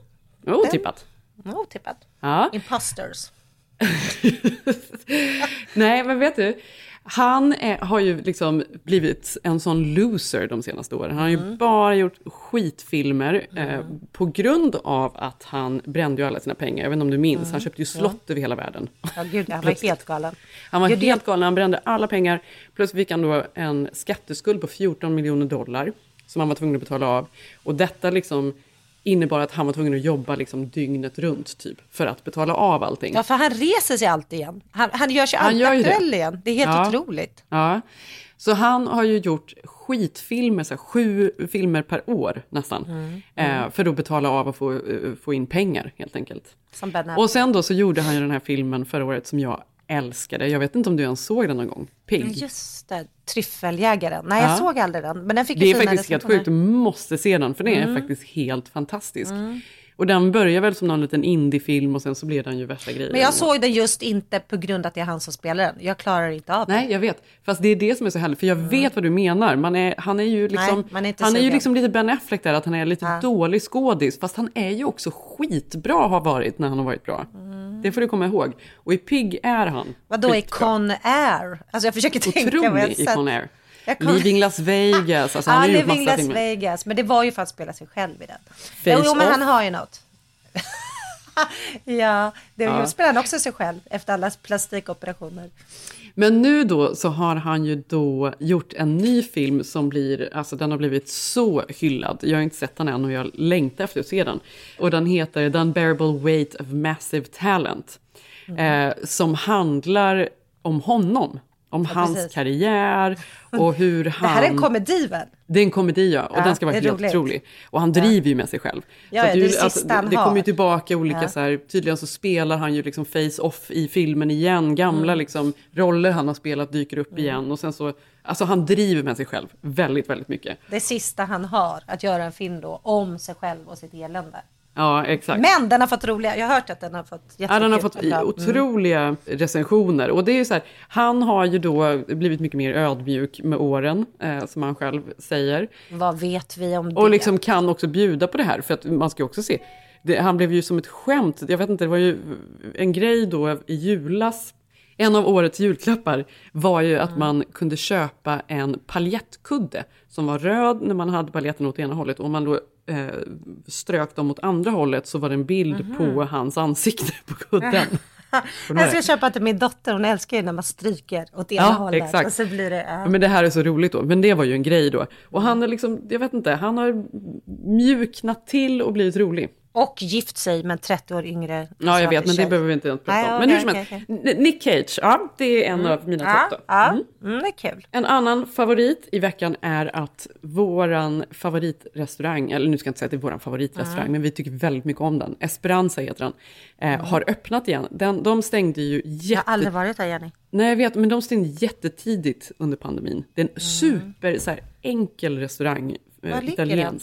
S7: Otippat.
S6: Otippat.
S7: Ja.
S6: Imposters.
S7: Nej, men vet du? Han är, har ju liksom blivit en sån loser de senaste åren. Han har ju
S6: Mm.
S7: bara gjort skitfilmer eh, på grund av att han brände ju alla sina pengar. Jag vet inte om du minns,
S6: Mm.
S7: han köpte ju slott över hela världen.
S6: Ja gud, han var helt galen.
S7: Han var
S6: Gud,
S7: helt galen, han brände alla pengar. Plus fick han då en skatteskuld på 14 miljoner dollar som han var tvungen att betala av. Och detta liksom innebar att han var tvungen att jobba liksom dygnet runt typ för att betala av allting.
S6: Ja, för han reser sig alltid igen. Han, han gör sig alltid
S7: det.
S6: aktuell igen. Det är helt
S7: Ja.
S6: otroligt.
S7: Ja. Så han har ju gjort skitfilmer, så här, sju filmer per år nästan.
S6: Mm.
S7: Eh, för att betala av och få, eh, få in pengar helt enkelt. Och sen då så gjorde han ju den här filmen förra året som jag älskade. Jag vet inte om du ens såg den någon gång? Pig.
S6: Ja, Just det, tryffeljägaren. Nej, jag
S7: Ja.
S6: såg aldrig den. Men den fick
S7: Det är faktiskt helt sjukt, du måste se den för den är
S6: Mm.
S7: faktiskt helt fantastisk. Och den börjar väl som någon liten indiefilm och sen så blir den ju värsta grejen.
S6: Men jag såg den just inte på grund att det är han som spelar den. Jag klarar inte av det.
S7: Nej, jag vet. Fast det är det som är så härligt, för jag vet vad du menar. Man är, han är ju liksom,
S6: Mm. Nej, är
S7: han är ju liksom lite Ben Affleck där, att han är lite dålig skådis. Fast han är ju också skitbra har varit när han har varit bra. Det får du komma ihåg. Och i Pig är han
S6: Vad då är
S7: skitbra.
S6: Con Air? Alltså jag försöker tänka vad jag
S7: Otrolig i
S6: sett.
S7: Con Air.
S6: Kom-
S7: Living Las Vegas, alltså han
S6: Living
S7: massa
S6: Las
S7: filmer.
S6: Vegas. Men det var ju för att spela sig själv i den.
S7: Face
S6: jo, men
S7: Off.
S6: han har ju något. ja, det
S7: Ja.
S6: spelar han också sig själv efter alla plastikoperationer.
S7: Men nu då så har han ju då gjort en ny film som blir, alltså den har blivit så hyllad. Jag har inte sett den än och jag längtar efter att se den. Och den heter The Unbearable Weight of Massive Talent. Eh, som handlar om honom. Om
S6: Ja,
S7: hans
S6: precis.
S7: karriär och hur han...
S6: Det här är en komedi väl?
S7: Det är en komedi ja, och
S6: Ja,
S7: den ska vara helt
S6: roligt.
S7: otrolig. Och han driver ju med sig själv.
S6: Ja,
S7: Så att
S6: det är
S7: alltså, det, det kommer ju tillbaka olika
S6: Ja.
S7: så här, tydligen så spelar han ju liksom face-off i filmen igen. Gamla
S6: Mm.
S7: liksom roller han har spelat dyker upp igen. Och sen så, alltså han driver med sig själv väldigt, väldigt mycket.
S6: Det sista han har att göra en film då om sig själv och sitt elände.
S7: Ja, exakt.
S6: Men den har fått roliga, jag har hört att den har fått
S7: Ja, den har fått
S6: bra. Mm.
S7: otroliga recensioner. Och det är så här, han har ju då blivit mycket mer ödmjuk med åren, eh, som han själv säger.
S6: Vad vet vi om det?
S7: Och liksom kan också bjuda på det här, för att man ska ju också se. Det, han blev ju som ett skämt, jag vet inte, det var ju en grej då i julas. En av årets julklappar var ju att man kunde köpa en paljettkudde som var röd när man hade paljetten åt ena hållet och om man då eh, strök dem åt andra hållet så var det en bild
S6: Mhm.
S7: på hans ansikte på kudden.
S6: Jag ska köpa till min dotter, hon älskar ju när man stryker åt ena
S7: Ja,
S6: hållet.
S7: exakt.
S6: Och så blir det...
S7: Ja, men det här är så roligt då, men det var ju en grej då. Och han är liksom, jag vet inte, han har mjuknat till och blivit rolig.
S6: Och gift sig med en 30 år yngre
S7: Ja, jag vet, men det
S6: tjej.
S7: behöver vi inte ens prata
S6: Nej,
S7: om.
S6: okej,
S7: Men hur som helst, N- Nick Cage, ja, det är en
S6: Mm.
S7: av mina
S6: Ja,
S7: topp
S6: ja.
S7: Mm.
S6: Mm, det är kul.
S7: En annan favorit i veckan är att våran favoritrestaurang, eller nu ska jag inte säga att det är våran favoritrestaurang,
S6: Mm.
S7: men vi tycker väldigt mycket om den. Esperanza heter den. Eh, Har öppnat igen. Den, de stängde ju jätte...
S6: Jag har aldrig varit där Jenny.
S7: Nej, jag vet, men de stängde jättetidigt under pandemin. Det är en super så här, enkel restaurang,
S6: Mm.
S7: Eh,
S6: ligger den?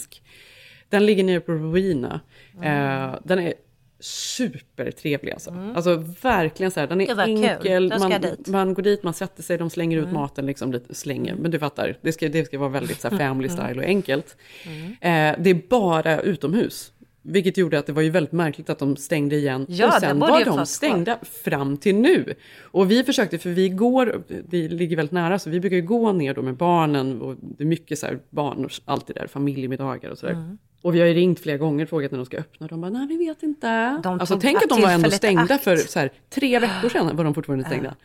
S7: Den? ligger nere på Ruina.
S6: Mm.
S7: Eh, den är supertrevlig alltså. Alltså verkligen så här, den är enkel. Man, man går dit, man sätter sig, de slänger ut
S6: Mm.
S7: maten, liksom lite slänger. Men du fattar, det ska, det ska vara väldigt så här, family
S6: Mm.
S7: style och enkelt.
S6: Mm.
S7: Eh, det är bara utomhus. Vilket gjorde att det var ju väldigt märkligt att de stängde igen.
S6: Ja,
S7: och sen var de stängda fram till nu. Och vi försökte, för vi går, det ligger väldigt nära, så vi brukar ju gå ner då med barnen. Och det är mycket så här barn det där, familjemiddagar och sådär.
S6: Mm.
S7: Och vi har ju ringt flera gånger och frågat när de ska öppna. De bara, nej vi vet inte.
S6: De
S7: alltså tänk att de var ändå stängda
S6: akt.
S7: för så här, tre veckor sedan var de fortfarande stängda.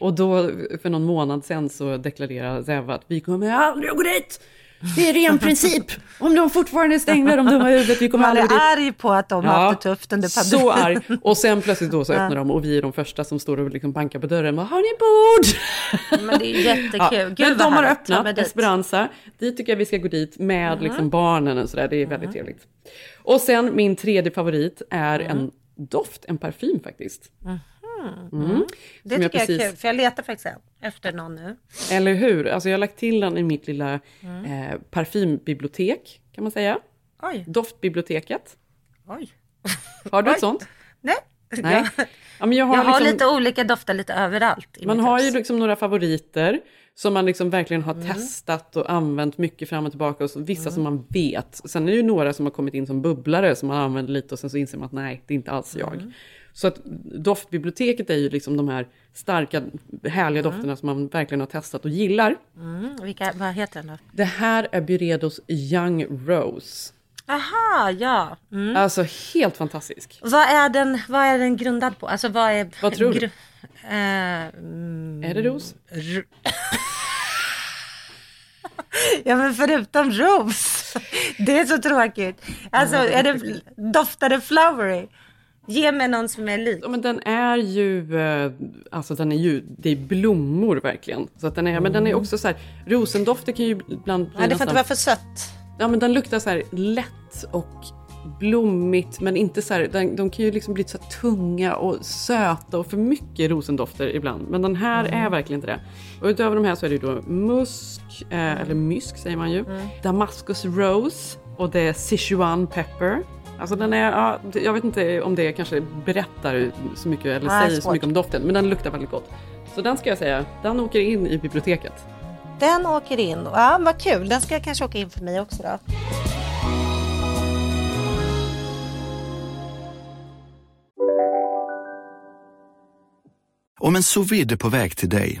S7: Och då för någon månad sedan så deklarerade Zev att vi kommer aldrig att gå dit. Det är ren princip. Om de fortfarande är stängda, de dumma huvudet, vi kommer
S6: Man
S7: aldrig
S6: är
S7: gå dit.
S6: arg på att de har haft det tufft under pandemin.
S7: Så arg. Och sen plötsligt då så
S6: Ja.
S7: öppnar de och vi är de första som står och liksom bankar på dörren. Bara, Har ni bord?
S6: Men det är jättekul.
S7: Ja,
S6: Gud,
S7: men
S6: vad
S7: de har öppnat
S6: dit.
S7: Esperanza. Dit tycker jag vi ska gå dit med
S6: Mhm.
S7: liksom barnen och sådär. Det är väldigt trevligt. Och sen min tredje favorit är en doft, en parfym faktiskt.
S6: Mhm.
S7: Mm.
S6: Det
S7: Som jag
S6: tycker jag är
S7: precis-
S6: kul, för jag letar faktiskt efter någon nu.
S7: Eller hur? Alltså jag har lagt till den i mitt lilla
S6: Mm.
S7: eh, parfymbibliotek, kan man säga.
S6: Oj.
S7: Doftbiblioteket.
S6: Oj.
S7: Har du
S6: Oj.
S7: ett sånt?
S6: Nej.
S7: Nej.
S6: Jag,
S7: Ja, men jag har,
S6: jag har
S7: liksom,
S6: lite olika dofter lite överallt.
S7: Man har ju liksom några favoriter som man liksom verkligen har
S6: Mm.
S7: testat och använt mycket fram och tillbaka. Och så, vissa som man vet. Sen är det ju några som har kommit in som bubblare som man använder lite och sen så inser man att nej, det är inte alls jag.
S6: Mm.
S7: Så att doftbiblioteket är ju liksom de här starka, härliga dofterna som man verkligen har testat och gillar.
S6: Mm. Vilka, vad heter den då?
S7: Det här är Byredos Young Rose.
S6: Aha, ja. Mm.
S7: Alltså helt fantastisk.
S6: Vad, är den, vad är den grundad på? Alltså vad är...
S7: Vad tror du?
S6: gru- mm,
S7: Är det ros?
S6: r- ja men förutom ros. Det är så tråkigt. Alltså, är det, doftar det flowery? Ge mig någon som är lik.
S7: Ja, men den är ju, eh, alltså den är ju, det är blommor verkligen. Så att den är, Men den är också så här, rosendofter kan ju ibland bli
S6: Ja, det får inte vara för sött.
S7: Ja men den luktar så här lätt och blommigt men inte så här, den, de kan ju liksom bli så tunga och söta och för mycket rosendofter ibland. Men den här är verkligen inte det. Och utöver de här så är det ju då musk, eh, eller mysk säger man ju, Damascus rose och det är Sichuan pepper. Alltså den är, ja, jag vet inte om det kanske berättar så mycket eller
S6: Nej,
S7: säger så
S6: svårt.
S7: mycket om doften men den luktar väldigt gott. Så den ska jag säga, den åker in i biblioteket.
S6: Den åker in. Ja, vad kul. Den ska kanske åka in för mig också då.
S11: Om en sous är på väg till dig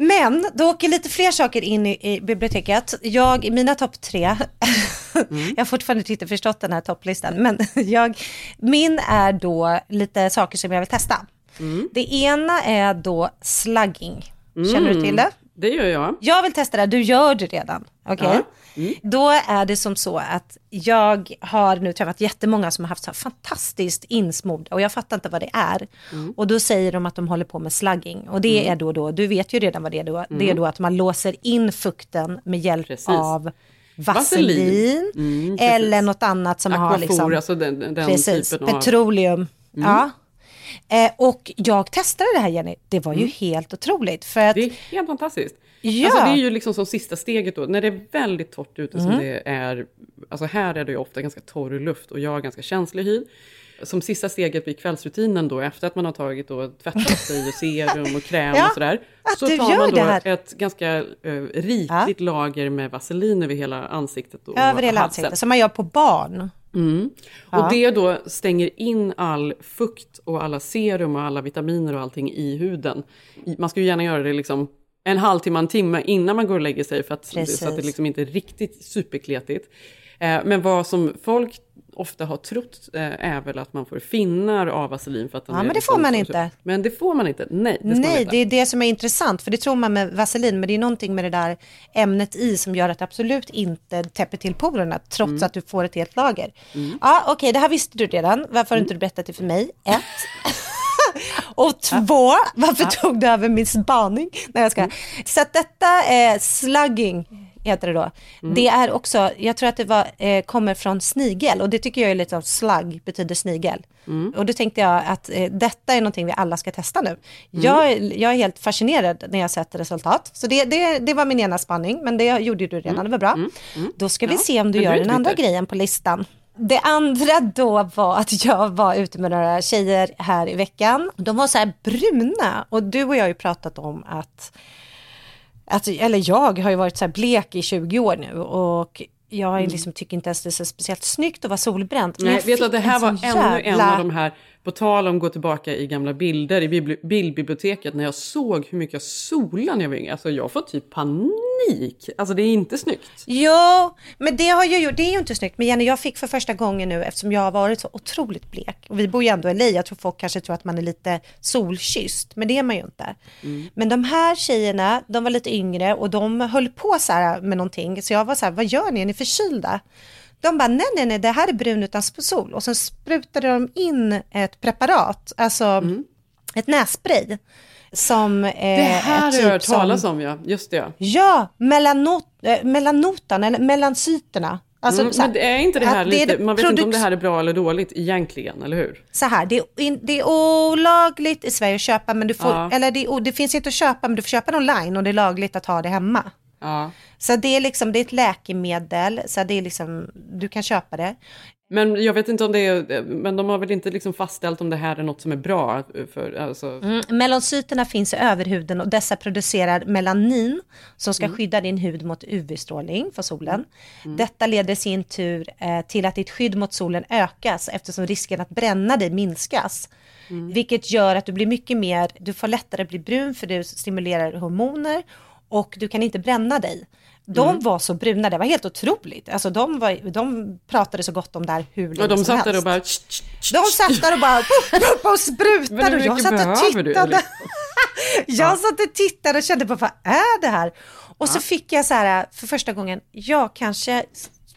S6: Men då åker lite fler saker in i, i biblioteket. Jag, mina topp tre, jag har fortfarande inte förstått den här topplistan, men jag, min är då lite saker som jag vill testa. Det ena är då slugging. Känner du till det?
S7: Det gör jag.
S6: Jag vill testa det, du gör det redan. Okej? Då är det som så att jag har nu träffat jättemånga som har haft så här fantastiskt insmord och jag fattar inte vad det är. Och då säger de att de håller på med slugging och det
S7: Mm.
S6: är då, då, du vet ju redan vad det är då, det är
S7: Mm.
S6: då att man låser in fukten med hjälp
S7: Precis.
S6: av
S7: Vaselin. Mm,
S6: eller något annat som har
S7: Aquaphor,
S6: liksom,
S7: alltså den, den
S6: precis,
S7: av...
S6: petroleum.
S7: Mm.
S6: Ja. Eh, och jag testade det här Jenny, det var ju
S7: Mm.
S6: helt otroligt. För att,
S7: Det är helt fantastiskt.
S6: Ja.
S7: Alltså det är ju liksom som sista steget då, när det är väldigt torrt ute som
S6: Mm.
S7: det är, alltså här är det ju ofta ganska torr luft och jag har ganska känslig hy. Som sista steget vid kvällsrutinen då, efter att man har tagit då tvättat sig och serum och kräm
S6: Ja,
S7: och sådär. Så tar man då ett ganska eh, rikligt lager med vaselin över hela ansiktet. Och
S6: över hela
S7: halsen.
S6: ansiktet, som man gör på barn.
S7: Mm.
S6: Ja.
S7: Och det då stänger in all fukt och alla serum och alla vitaminer och allting i huden. Man ska ju gärna göra det liksom en halvtimme, en timme innan man går och lägger sig för att,
S6: Precis.
S7: så att det liksom inte är riktigt superkletigt. Eh, men vad som folk ofta har trott eh, är väl att man får finnar av vaselin. För att den
S6: Ja,
S7: är
S6: men det
S7: liksom
S6: får man inte.
S7: Men det får man inte, nej. Det
S6: Nej, det är det som är intressant, för det tror man med vaselin, men det är någonting med det där ämnet i som gör att det absolut inte täpper till porerna, trots
S7: Mm.
S6: att du får ett helt lager. Ja, okej, det här visste du redan. Varför har du inte berättat det för mig? Ett. Och två, varför tog du över min spaning? Nej, jag ska. Så att detta är slugging, heter det då. Det är också, jag tror att det var, eh, kommer från snigel och det tycker jag är lite av slug, betyder snigel. Och då tänkte jag att eh, detta är någonting vi alla ska testa nu. Jag, är- jag är helt fascinerad när jag sett resultat. Så det, det, det var min ena spaning, men det gjorde du redan, det var bra. Då ska vi
S7: Ja,
S6: se om du
S7: men
S6: gör den andra grejen på listan. Det andra då var att jag var ute med några tjejer här i veckan. De var så här bruna och du och jag har ju pratat om att, att eller jag har ju varit så här blek i 20 år nu och jag
S7: Mm.
S6: liksom tycker inte ens det är så speciellt snyggt att vara solbränd.
S7: Nej, vet du att det här var ännu en
S6: jävla-
S7: av de här, på tal om att gå tillbaka i gamla bilder i bibli- bildbiblioteket, när jag såg hur mycket jag solade när jag var yngre. Alltså jag får typ panik. Alltså det är inte snyggt.
S6: Jo, men det har jag gjort. Det är ju inte snyggt. Men Jenny, jag fick för första gången nu, eftersom jag har varit så otroligt blek. Och vi bor ju ändå i LA. Jag tror folk kanske tror att man är lite solkysst, men det är man ju inte. Men de här tjejerna, de var lite yngre och de höll på så här med någonting. Så jag var så här, vad gör ni? Är ni förkylda? De bara, nej, nej, nej, det här är brun utan sol. Och sen sprutade de in ett preparat, alltså ett nässpray Som, eh,
S7: Det här har jag hört
S6: som-
S7: talas om, ja. Just det.
S6: Ja, melanot, eh, melanotan, eller melancyterna. Alltså,
S7: mm,
S6: här,
S7: men är inte det här lite,
S6: det
S7: man vet inte om det här är bra eller dåligt egentligen, eller hur?
S6: Så här, det är, in, det är olagligt i Sverige att köpa, men du får,
S7: Ja.
S6: eller det, är det finns inte att köpa, men du får köpa det online och det är lagligt att ha det hemma.
S7: Ja.
S6: Så det är liksom, det är ett läkemedel, så det är liksom, du kan köpa det.
S7: Men jag vet inte om det är, men de har väl inte liksom fastställt om det här är något som är bra för, alltså.
S6: Mm. Melanocyterna finns i överhuden och dessa producerar melanin som ska skydda din hud mot UV-strålning från solen. Detta leder i sin tur eh, till att ditt skydd mot solen ökas eftersom risken att bränna dig minskas. Vilket gör att du blir mycket mer, du får lättare bli brun för du stimulerar hormoner och du kan inte bränna dig. De
S7: Mm.
S6: var så bruna, det var helt otroligt. Alltså de, var, de pratade så gott om det här hur länge
S7: Och de
S6: som
S7: satt där
S6: helst.
S7: och bara...
S6: De satt där och bara puff, puff, och sprutade och jag satt och tittade.
S7: eller?
S6: jag satt och tittade och kände på vad är det här? Och så fick jag så här för första gången, jag kanske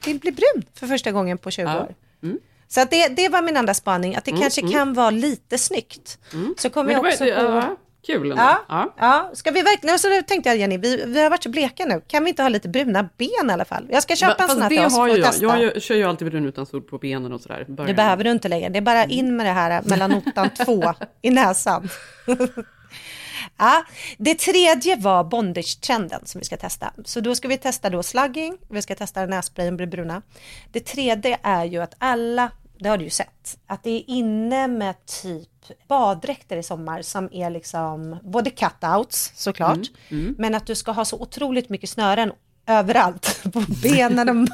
S6: vill bli brun för första gången på 20
S7: Ja.
S6: år. Så att det, det var min andra spaning, att det
S7: Mm,
S6: kanske
S7: mm.
S6: kan vara lite snyggt. Så kommer
S7: Men
S6: jag
S7: var-
S6: också
S7: det-
S6: på...
S7: kul ändå.
S6: Ja,
S7: Ja.
S6: ja. ska vi verkligen, så då tänkte jag Jenny, vi, vi har varit så bleka nu, kan vi inte ha lite bruna ben i alla fall? Jag ska köpa en
S7: Fast
S6: sån här
S7: det
S6: till oss
S7: har jag.
S6: testa.
S7: Jag gör- kör ju alltid brun utan sol på benen och sådär.
S6: Det behöver du inte längre. Det är bara in med det här melanotan 2 i näsan. ja, det tredje var bondage-trenden som vi ska testa. Så då ska vi testa då slugging, vi ska testa nässprayen blir bruna. Det tredje är ju att alla, det har du ju sett, att det är inne med typ baddräkter i sommar som är liksom både cutouts såklart, men att du ska ha så otroligt mycket snören överallt, på benen och ma-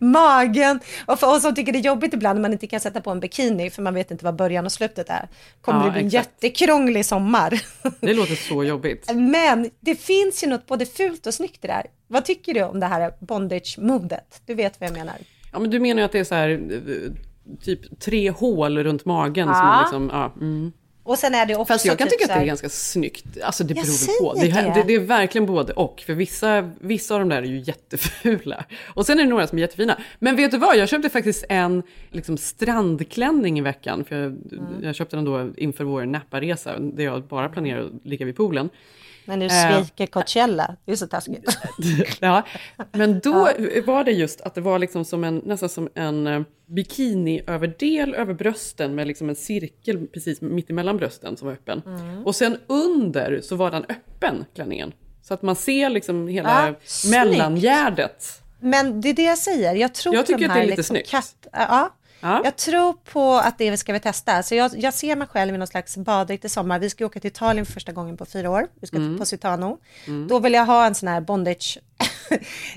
S6: magen. Och för oss som tycker det är jobbigt ibland när man inte kan sätta på en bikini för man vet inte vad början och slutet är. Kommer
S7: Ja,
S6: det bli en
S7: exakt.
S6: jättekrånglig sommar.
S7: Det låter så jobbigt.
S6: Men det finns ju något både fult och snyggt i det här. Vad tycker du om det här bondage-modet? Du vet vad jag menar.
S7: Ja, men du menar ju att det är så här, eh, typ tre hål runt magen som
S6: Ja.
S7: man liksom, ja. Mm.
S6: Och sen är det också
S7: Fast jag kan
S6: typ
S7: tycka att det är ganska snyggt. Alltså det
S6: Jag
S7: beror på. Det,
S6: det.
S7: det, det är verkligen både och. För vissa, vissa av de där är ju jättefula. Och sen är det några som är jättefina. Men vet du vad? Jag köpte faktiskt en liksom, strandklänning i veckan. För jag,
S6: Mm.
S7: jag köpte den då inför vår Napa-resa. Där jag bara planerar att ligga vid poolen.
S6: Men du
S7: Eh.
S6: sviker Coachella, det är så taskigt.
S7: ja, men då var det just att det var liksom som en, nästan som en eh, bikiniöverdel över brösten med liksom en cirkel precis mitt emellan brösten som var öppen.
S6: Mm.
S7: Och sen under så var den öppen, klänningen. Så att man ser liksom hela
S6: Ja, snyggt.
S7: mellangärdet.
S6: Men det är det jag säger. Jag tror
S7: Jag
S6: på de
S7: tycker att
S6: här
S7: det är lite
S6: liksom
S7: snyggt.
S6: Katt, ja.
S7: Ja.
S6: Jag tror på att det ska vi testa. Så jag, jag ser mig själv i någon slags baddräkt i sommar. Vi ska åka till Italien för första gången på fyra år. Vi ska
S7: Mm.
S6: till Positano.
S7: Mm.
S6: Då vill jag ha en sån här bondage.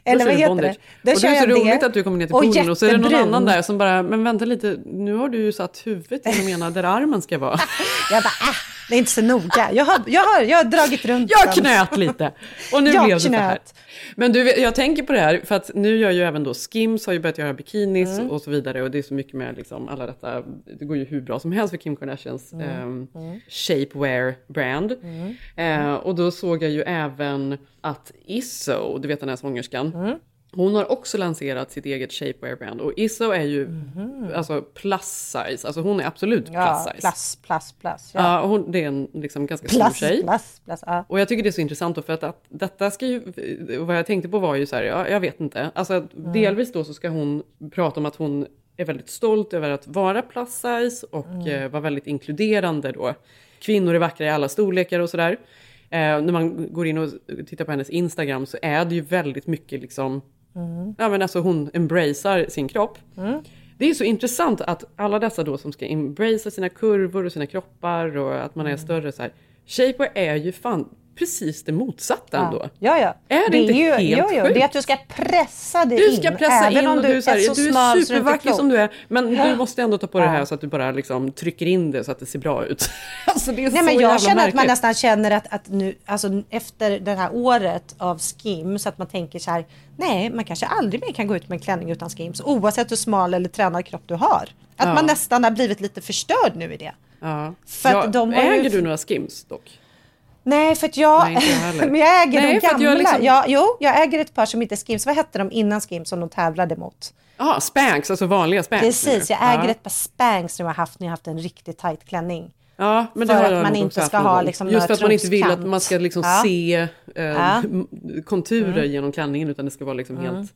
S6: Eller vad heter
S7: bondage.
S6: det? Då
S7: och det är så roligt att du kommer ner till
S6: Och
S7: poolen och så är det någon annan där som bara, men vänta lite, nu har du ju satt huvudet genom ena där armen ska vara.
S6: Jag bara, äh, det är inte så noga. Jag har, jag har, jag har dragit runt
S7: Jag knöt lite. Och nu
S6: Jag
S7: blev det så här.
S6: knöt.
S7: Men du, jag tänker på det här, för att nu gör ju även då Skims har ju börjat göra bikinis
S6: Mm.
S7: och så vidare. Och det är så mycket med liksom alla detta, det går ju hur bra som helst för Kim Kardashians
S6: Mm.
S7: ehm,
S6: Mm.
S7: shapewear brand.
S6: Mm.
S7: Eh, och då såg jag ju även att Isso, du vet den här sångerskan,
S6: Mm.
S7: Hon har också lanserat sitt eget shapewear-brand. Och Isso är ju alltså plus size, alltså hon är absolut plus.
S6: Ja,
S7: size.
S6: plus, plus, plus.
S7: Ja,
S6: Ja.
S7: hon, det är en liksom ganska stor
S6: Plus,
S7: tjej.
S6: plus, plus. Ja.
S7: Och jag tycker det är så intressant då för att, att detta ska ju, vad jag tänkte på var ju så här, ja, jag vet inte. Alltså
S6: Mm.
S7: delvis då så ska hon prata om att hon är väldigt stolt över att vara plus size och
S6: Mm.
S7: eh, vara väldigt inkluderande då. Kvinnor är vackra i alla storlekar och sådär. Eh, när man går in och tittar på hennes Instagram så är det ju väldigt mycket liksom,
S6: Mm.
S7: ja men alltså hon embracear sin kropp.
S6: Mm.
S7: Det är så intressant att alla dessa då som ska embracea sina kurvor och sina kroppar och att man är
S6: Mm.
S7: större så här. Shapewear är ju fan precis det motsatta
S6: Ja.
S7: ändå.
S6: Ja, ja.
S7: Är det, inte
S6: är ju,
S7: helt
S6: jo, jo,
S7: sjukt?
S6: Det är att du ska pressa dig
S7: Du
S6: in.
S7: ska pressa in och du, är så här,
S6: så
S7: du är
S6: du
S7: supervacker som du är. Men
S6: Ja.
S7: du måste ändå ta på det här
S6: Ja.
S7: så att du bara liksom trycker in det så att det ser bra ut. alltså det är
S6: Nej,
S7: så
S6: men jag känner att man nästan känner att, att nu, alltså efter det här året av skims, att man tänker så här, nej, man kanske aldrig mer kan gå ut med en klänning utan skims, oavsett hur smal eller tränad kropp du har. Att
S7: Ja.
S6: man nästan har blivit lite förstörd nu i det.
S7: Ja.
S6: För att
S7: ja,
S6: de har ju-
S7: äger du några skims dock?
S6: Nej, för att jag,
S7: Nej, jag
S6: men jag äger
S7: Nej,
S6: de gamla.
S7: jag liksom-
S6: ja, jo, jag äger ett par som inte är skims. Vad hette de innan skims som de tävlade mot?
S7: Ja, Spanx, alltså vanliga Spanx.
S6: Precis, jag
S7: menar
S6: äger
S7: du?
S6: ett par Spanx som jag har haft när jag har haft en riktigt tight klänning.
S7: Ja, men det
S6: för
S7: har
S6: att
S7: jag
S6: man inte ska ha liksom
S7: Just för att man inte vill att man ska liksom
S6: Ja.
S7: se eh,
S6: Ja.
S7: konturer
S6: Mm.
S7: genom klänningen utan det ska vara liksom
S6: Mm.
S7: helt...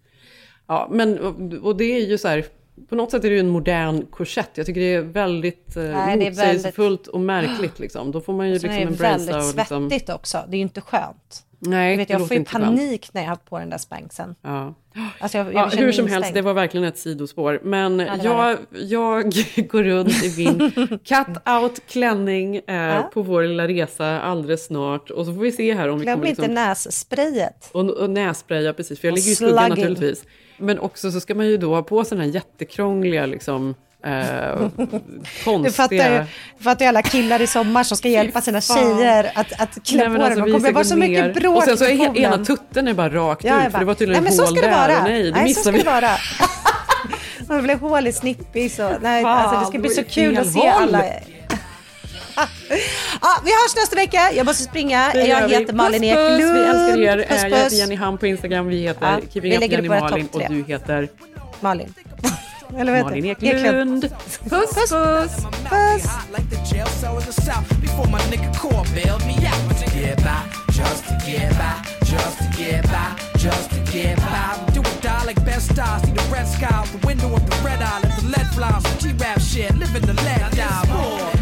S7: Ja, men och, och det är ju så här, på något sätt är det ju en modern korsett. Jag tycker det är väldigt eh,
S6: Nej, är
S7: motsägelsefullt och märkligt liksom. Då får man ju liksom
S6: är det
S7: embracea
S6: väldigt
S7: och liksom...
S6: svettigt också. Det är ju inte skönt.
S7: Nej,
S6: du vet, jag får ju panik när jag har haft på den där spanksen.
S7: Ja.
S6: Alltså jag, jag
S7: Ja, hur som helst, det var verkligen ett sidospår. Men
S6: var
S7: jag, jag går runt i min cut-out klänning eh,
S6: Ja.
S7: på vår lilla resa alldeles snart. Och så får vi se här om vi
S6: Glöm
S7: kommer...
S6: inte
S7: Liksom,
S6: nässprayet.
S7: och, och nässpraya, precis. För jag
S6: Och
S7: ligger i skuggan naturligtvis. Men också så ska man ju då ha på sig den här jättekrångliga liksom... Eh, konstiga...
S6: Du fattar ju, fattar ju alla killar i sommar som ska hjälpa sina tjejer att, att klä
S7: Nej,
S6: på
S7: alltså, vi
S6: Det
S7: ska
S6: kommer vara
S7: gå
S6: så
S7: ner.
S6: mycket bråk
S7: Och sen så är he- ena tutten är bara rakt
S6: Ja,
S7: ut, för
S6: bara,
S7: det var tydligen
S6: nej,
S7: ett
S6: så
S7: hål
S6: ska det
S7: där.
S6: vara.
S7: Och nej, det
S6: nej, så ska
S7: missade vi.
S6: vara. Det blev hål i snippis och nej,
S7: Fan,
S6: alltså det ska bli så
S7: var
S6: kul att se
S7: håll.
S6: alla. ja, vi hörs nästa vecka. Jag måste springa. Jag
S7: vi.
S6: heter Malin
S7: puss, puss,
S6: Eklund.
S7: Vi älskar er.
S6: Puss,
S7: Eh, Jag heter
S6: puss.
S7: Jenny Ham på Instagram. Vi heter
S6: Ja,
S7: Keeping
S6: vi
S7: Up Jenny Malin och du heter
S6: Malin. Eller vad heter
S7: Malin
S6: det?
S7: Eklund. Puss, puss.
S6: Puss.
S12: like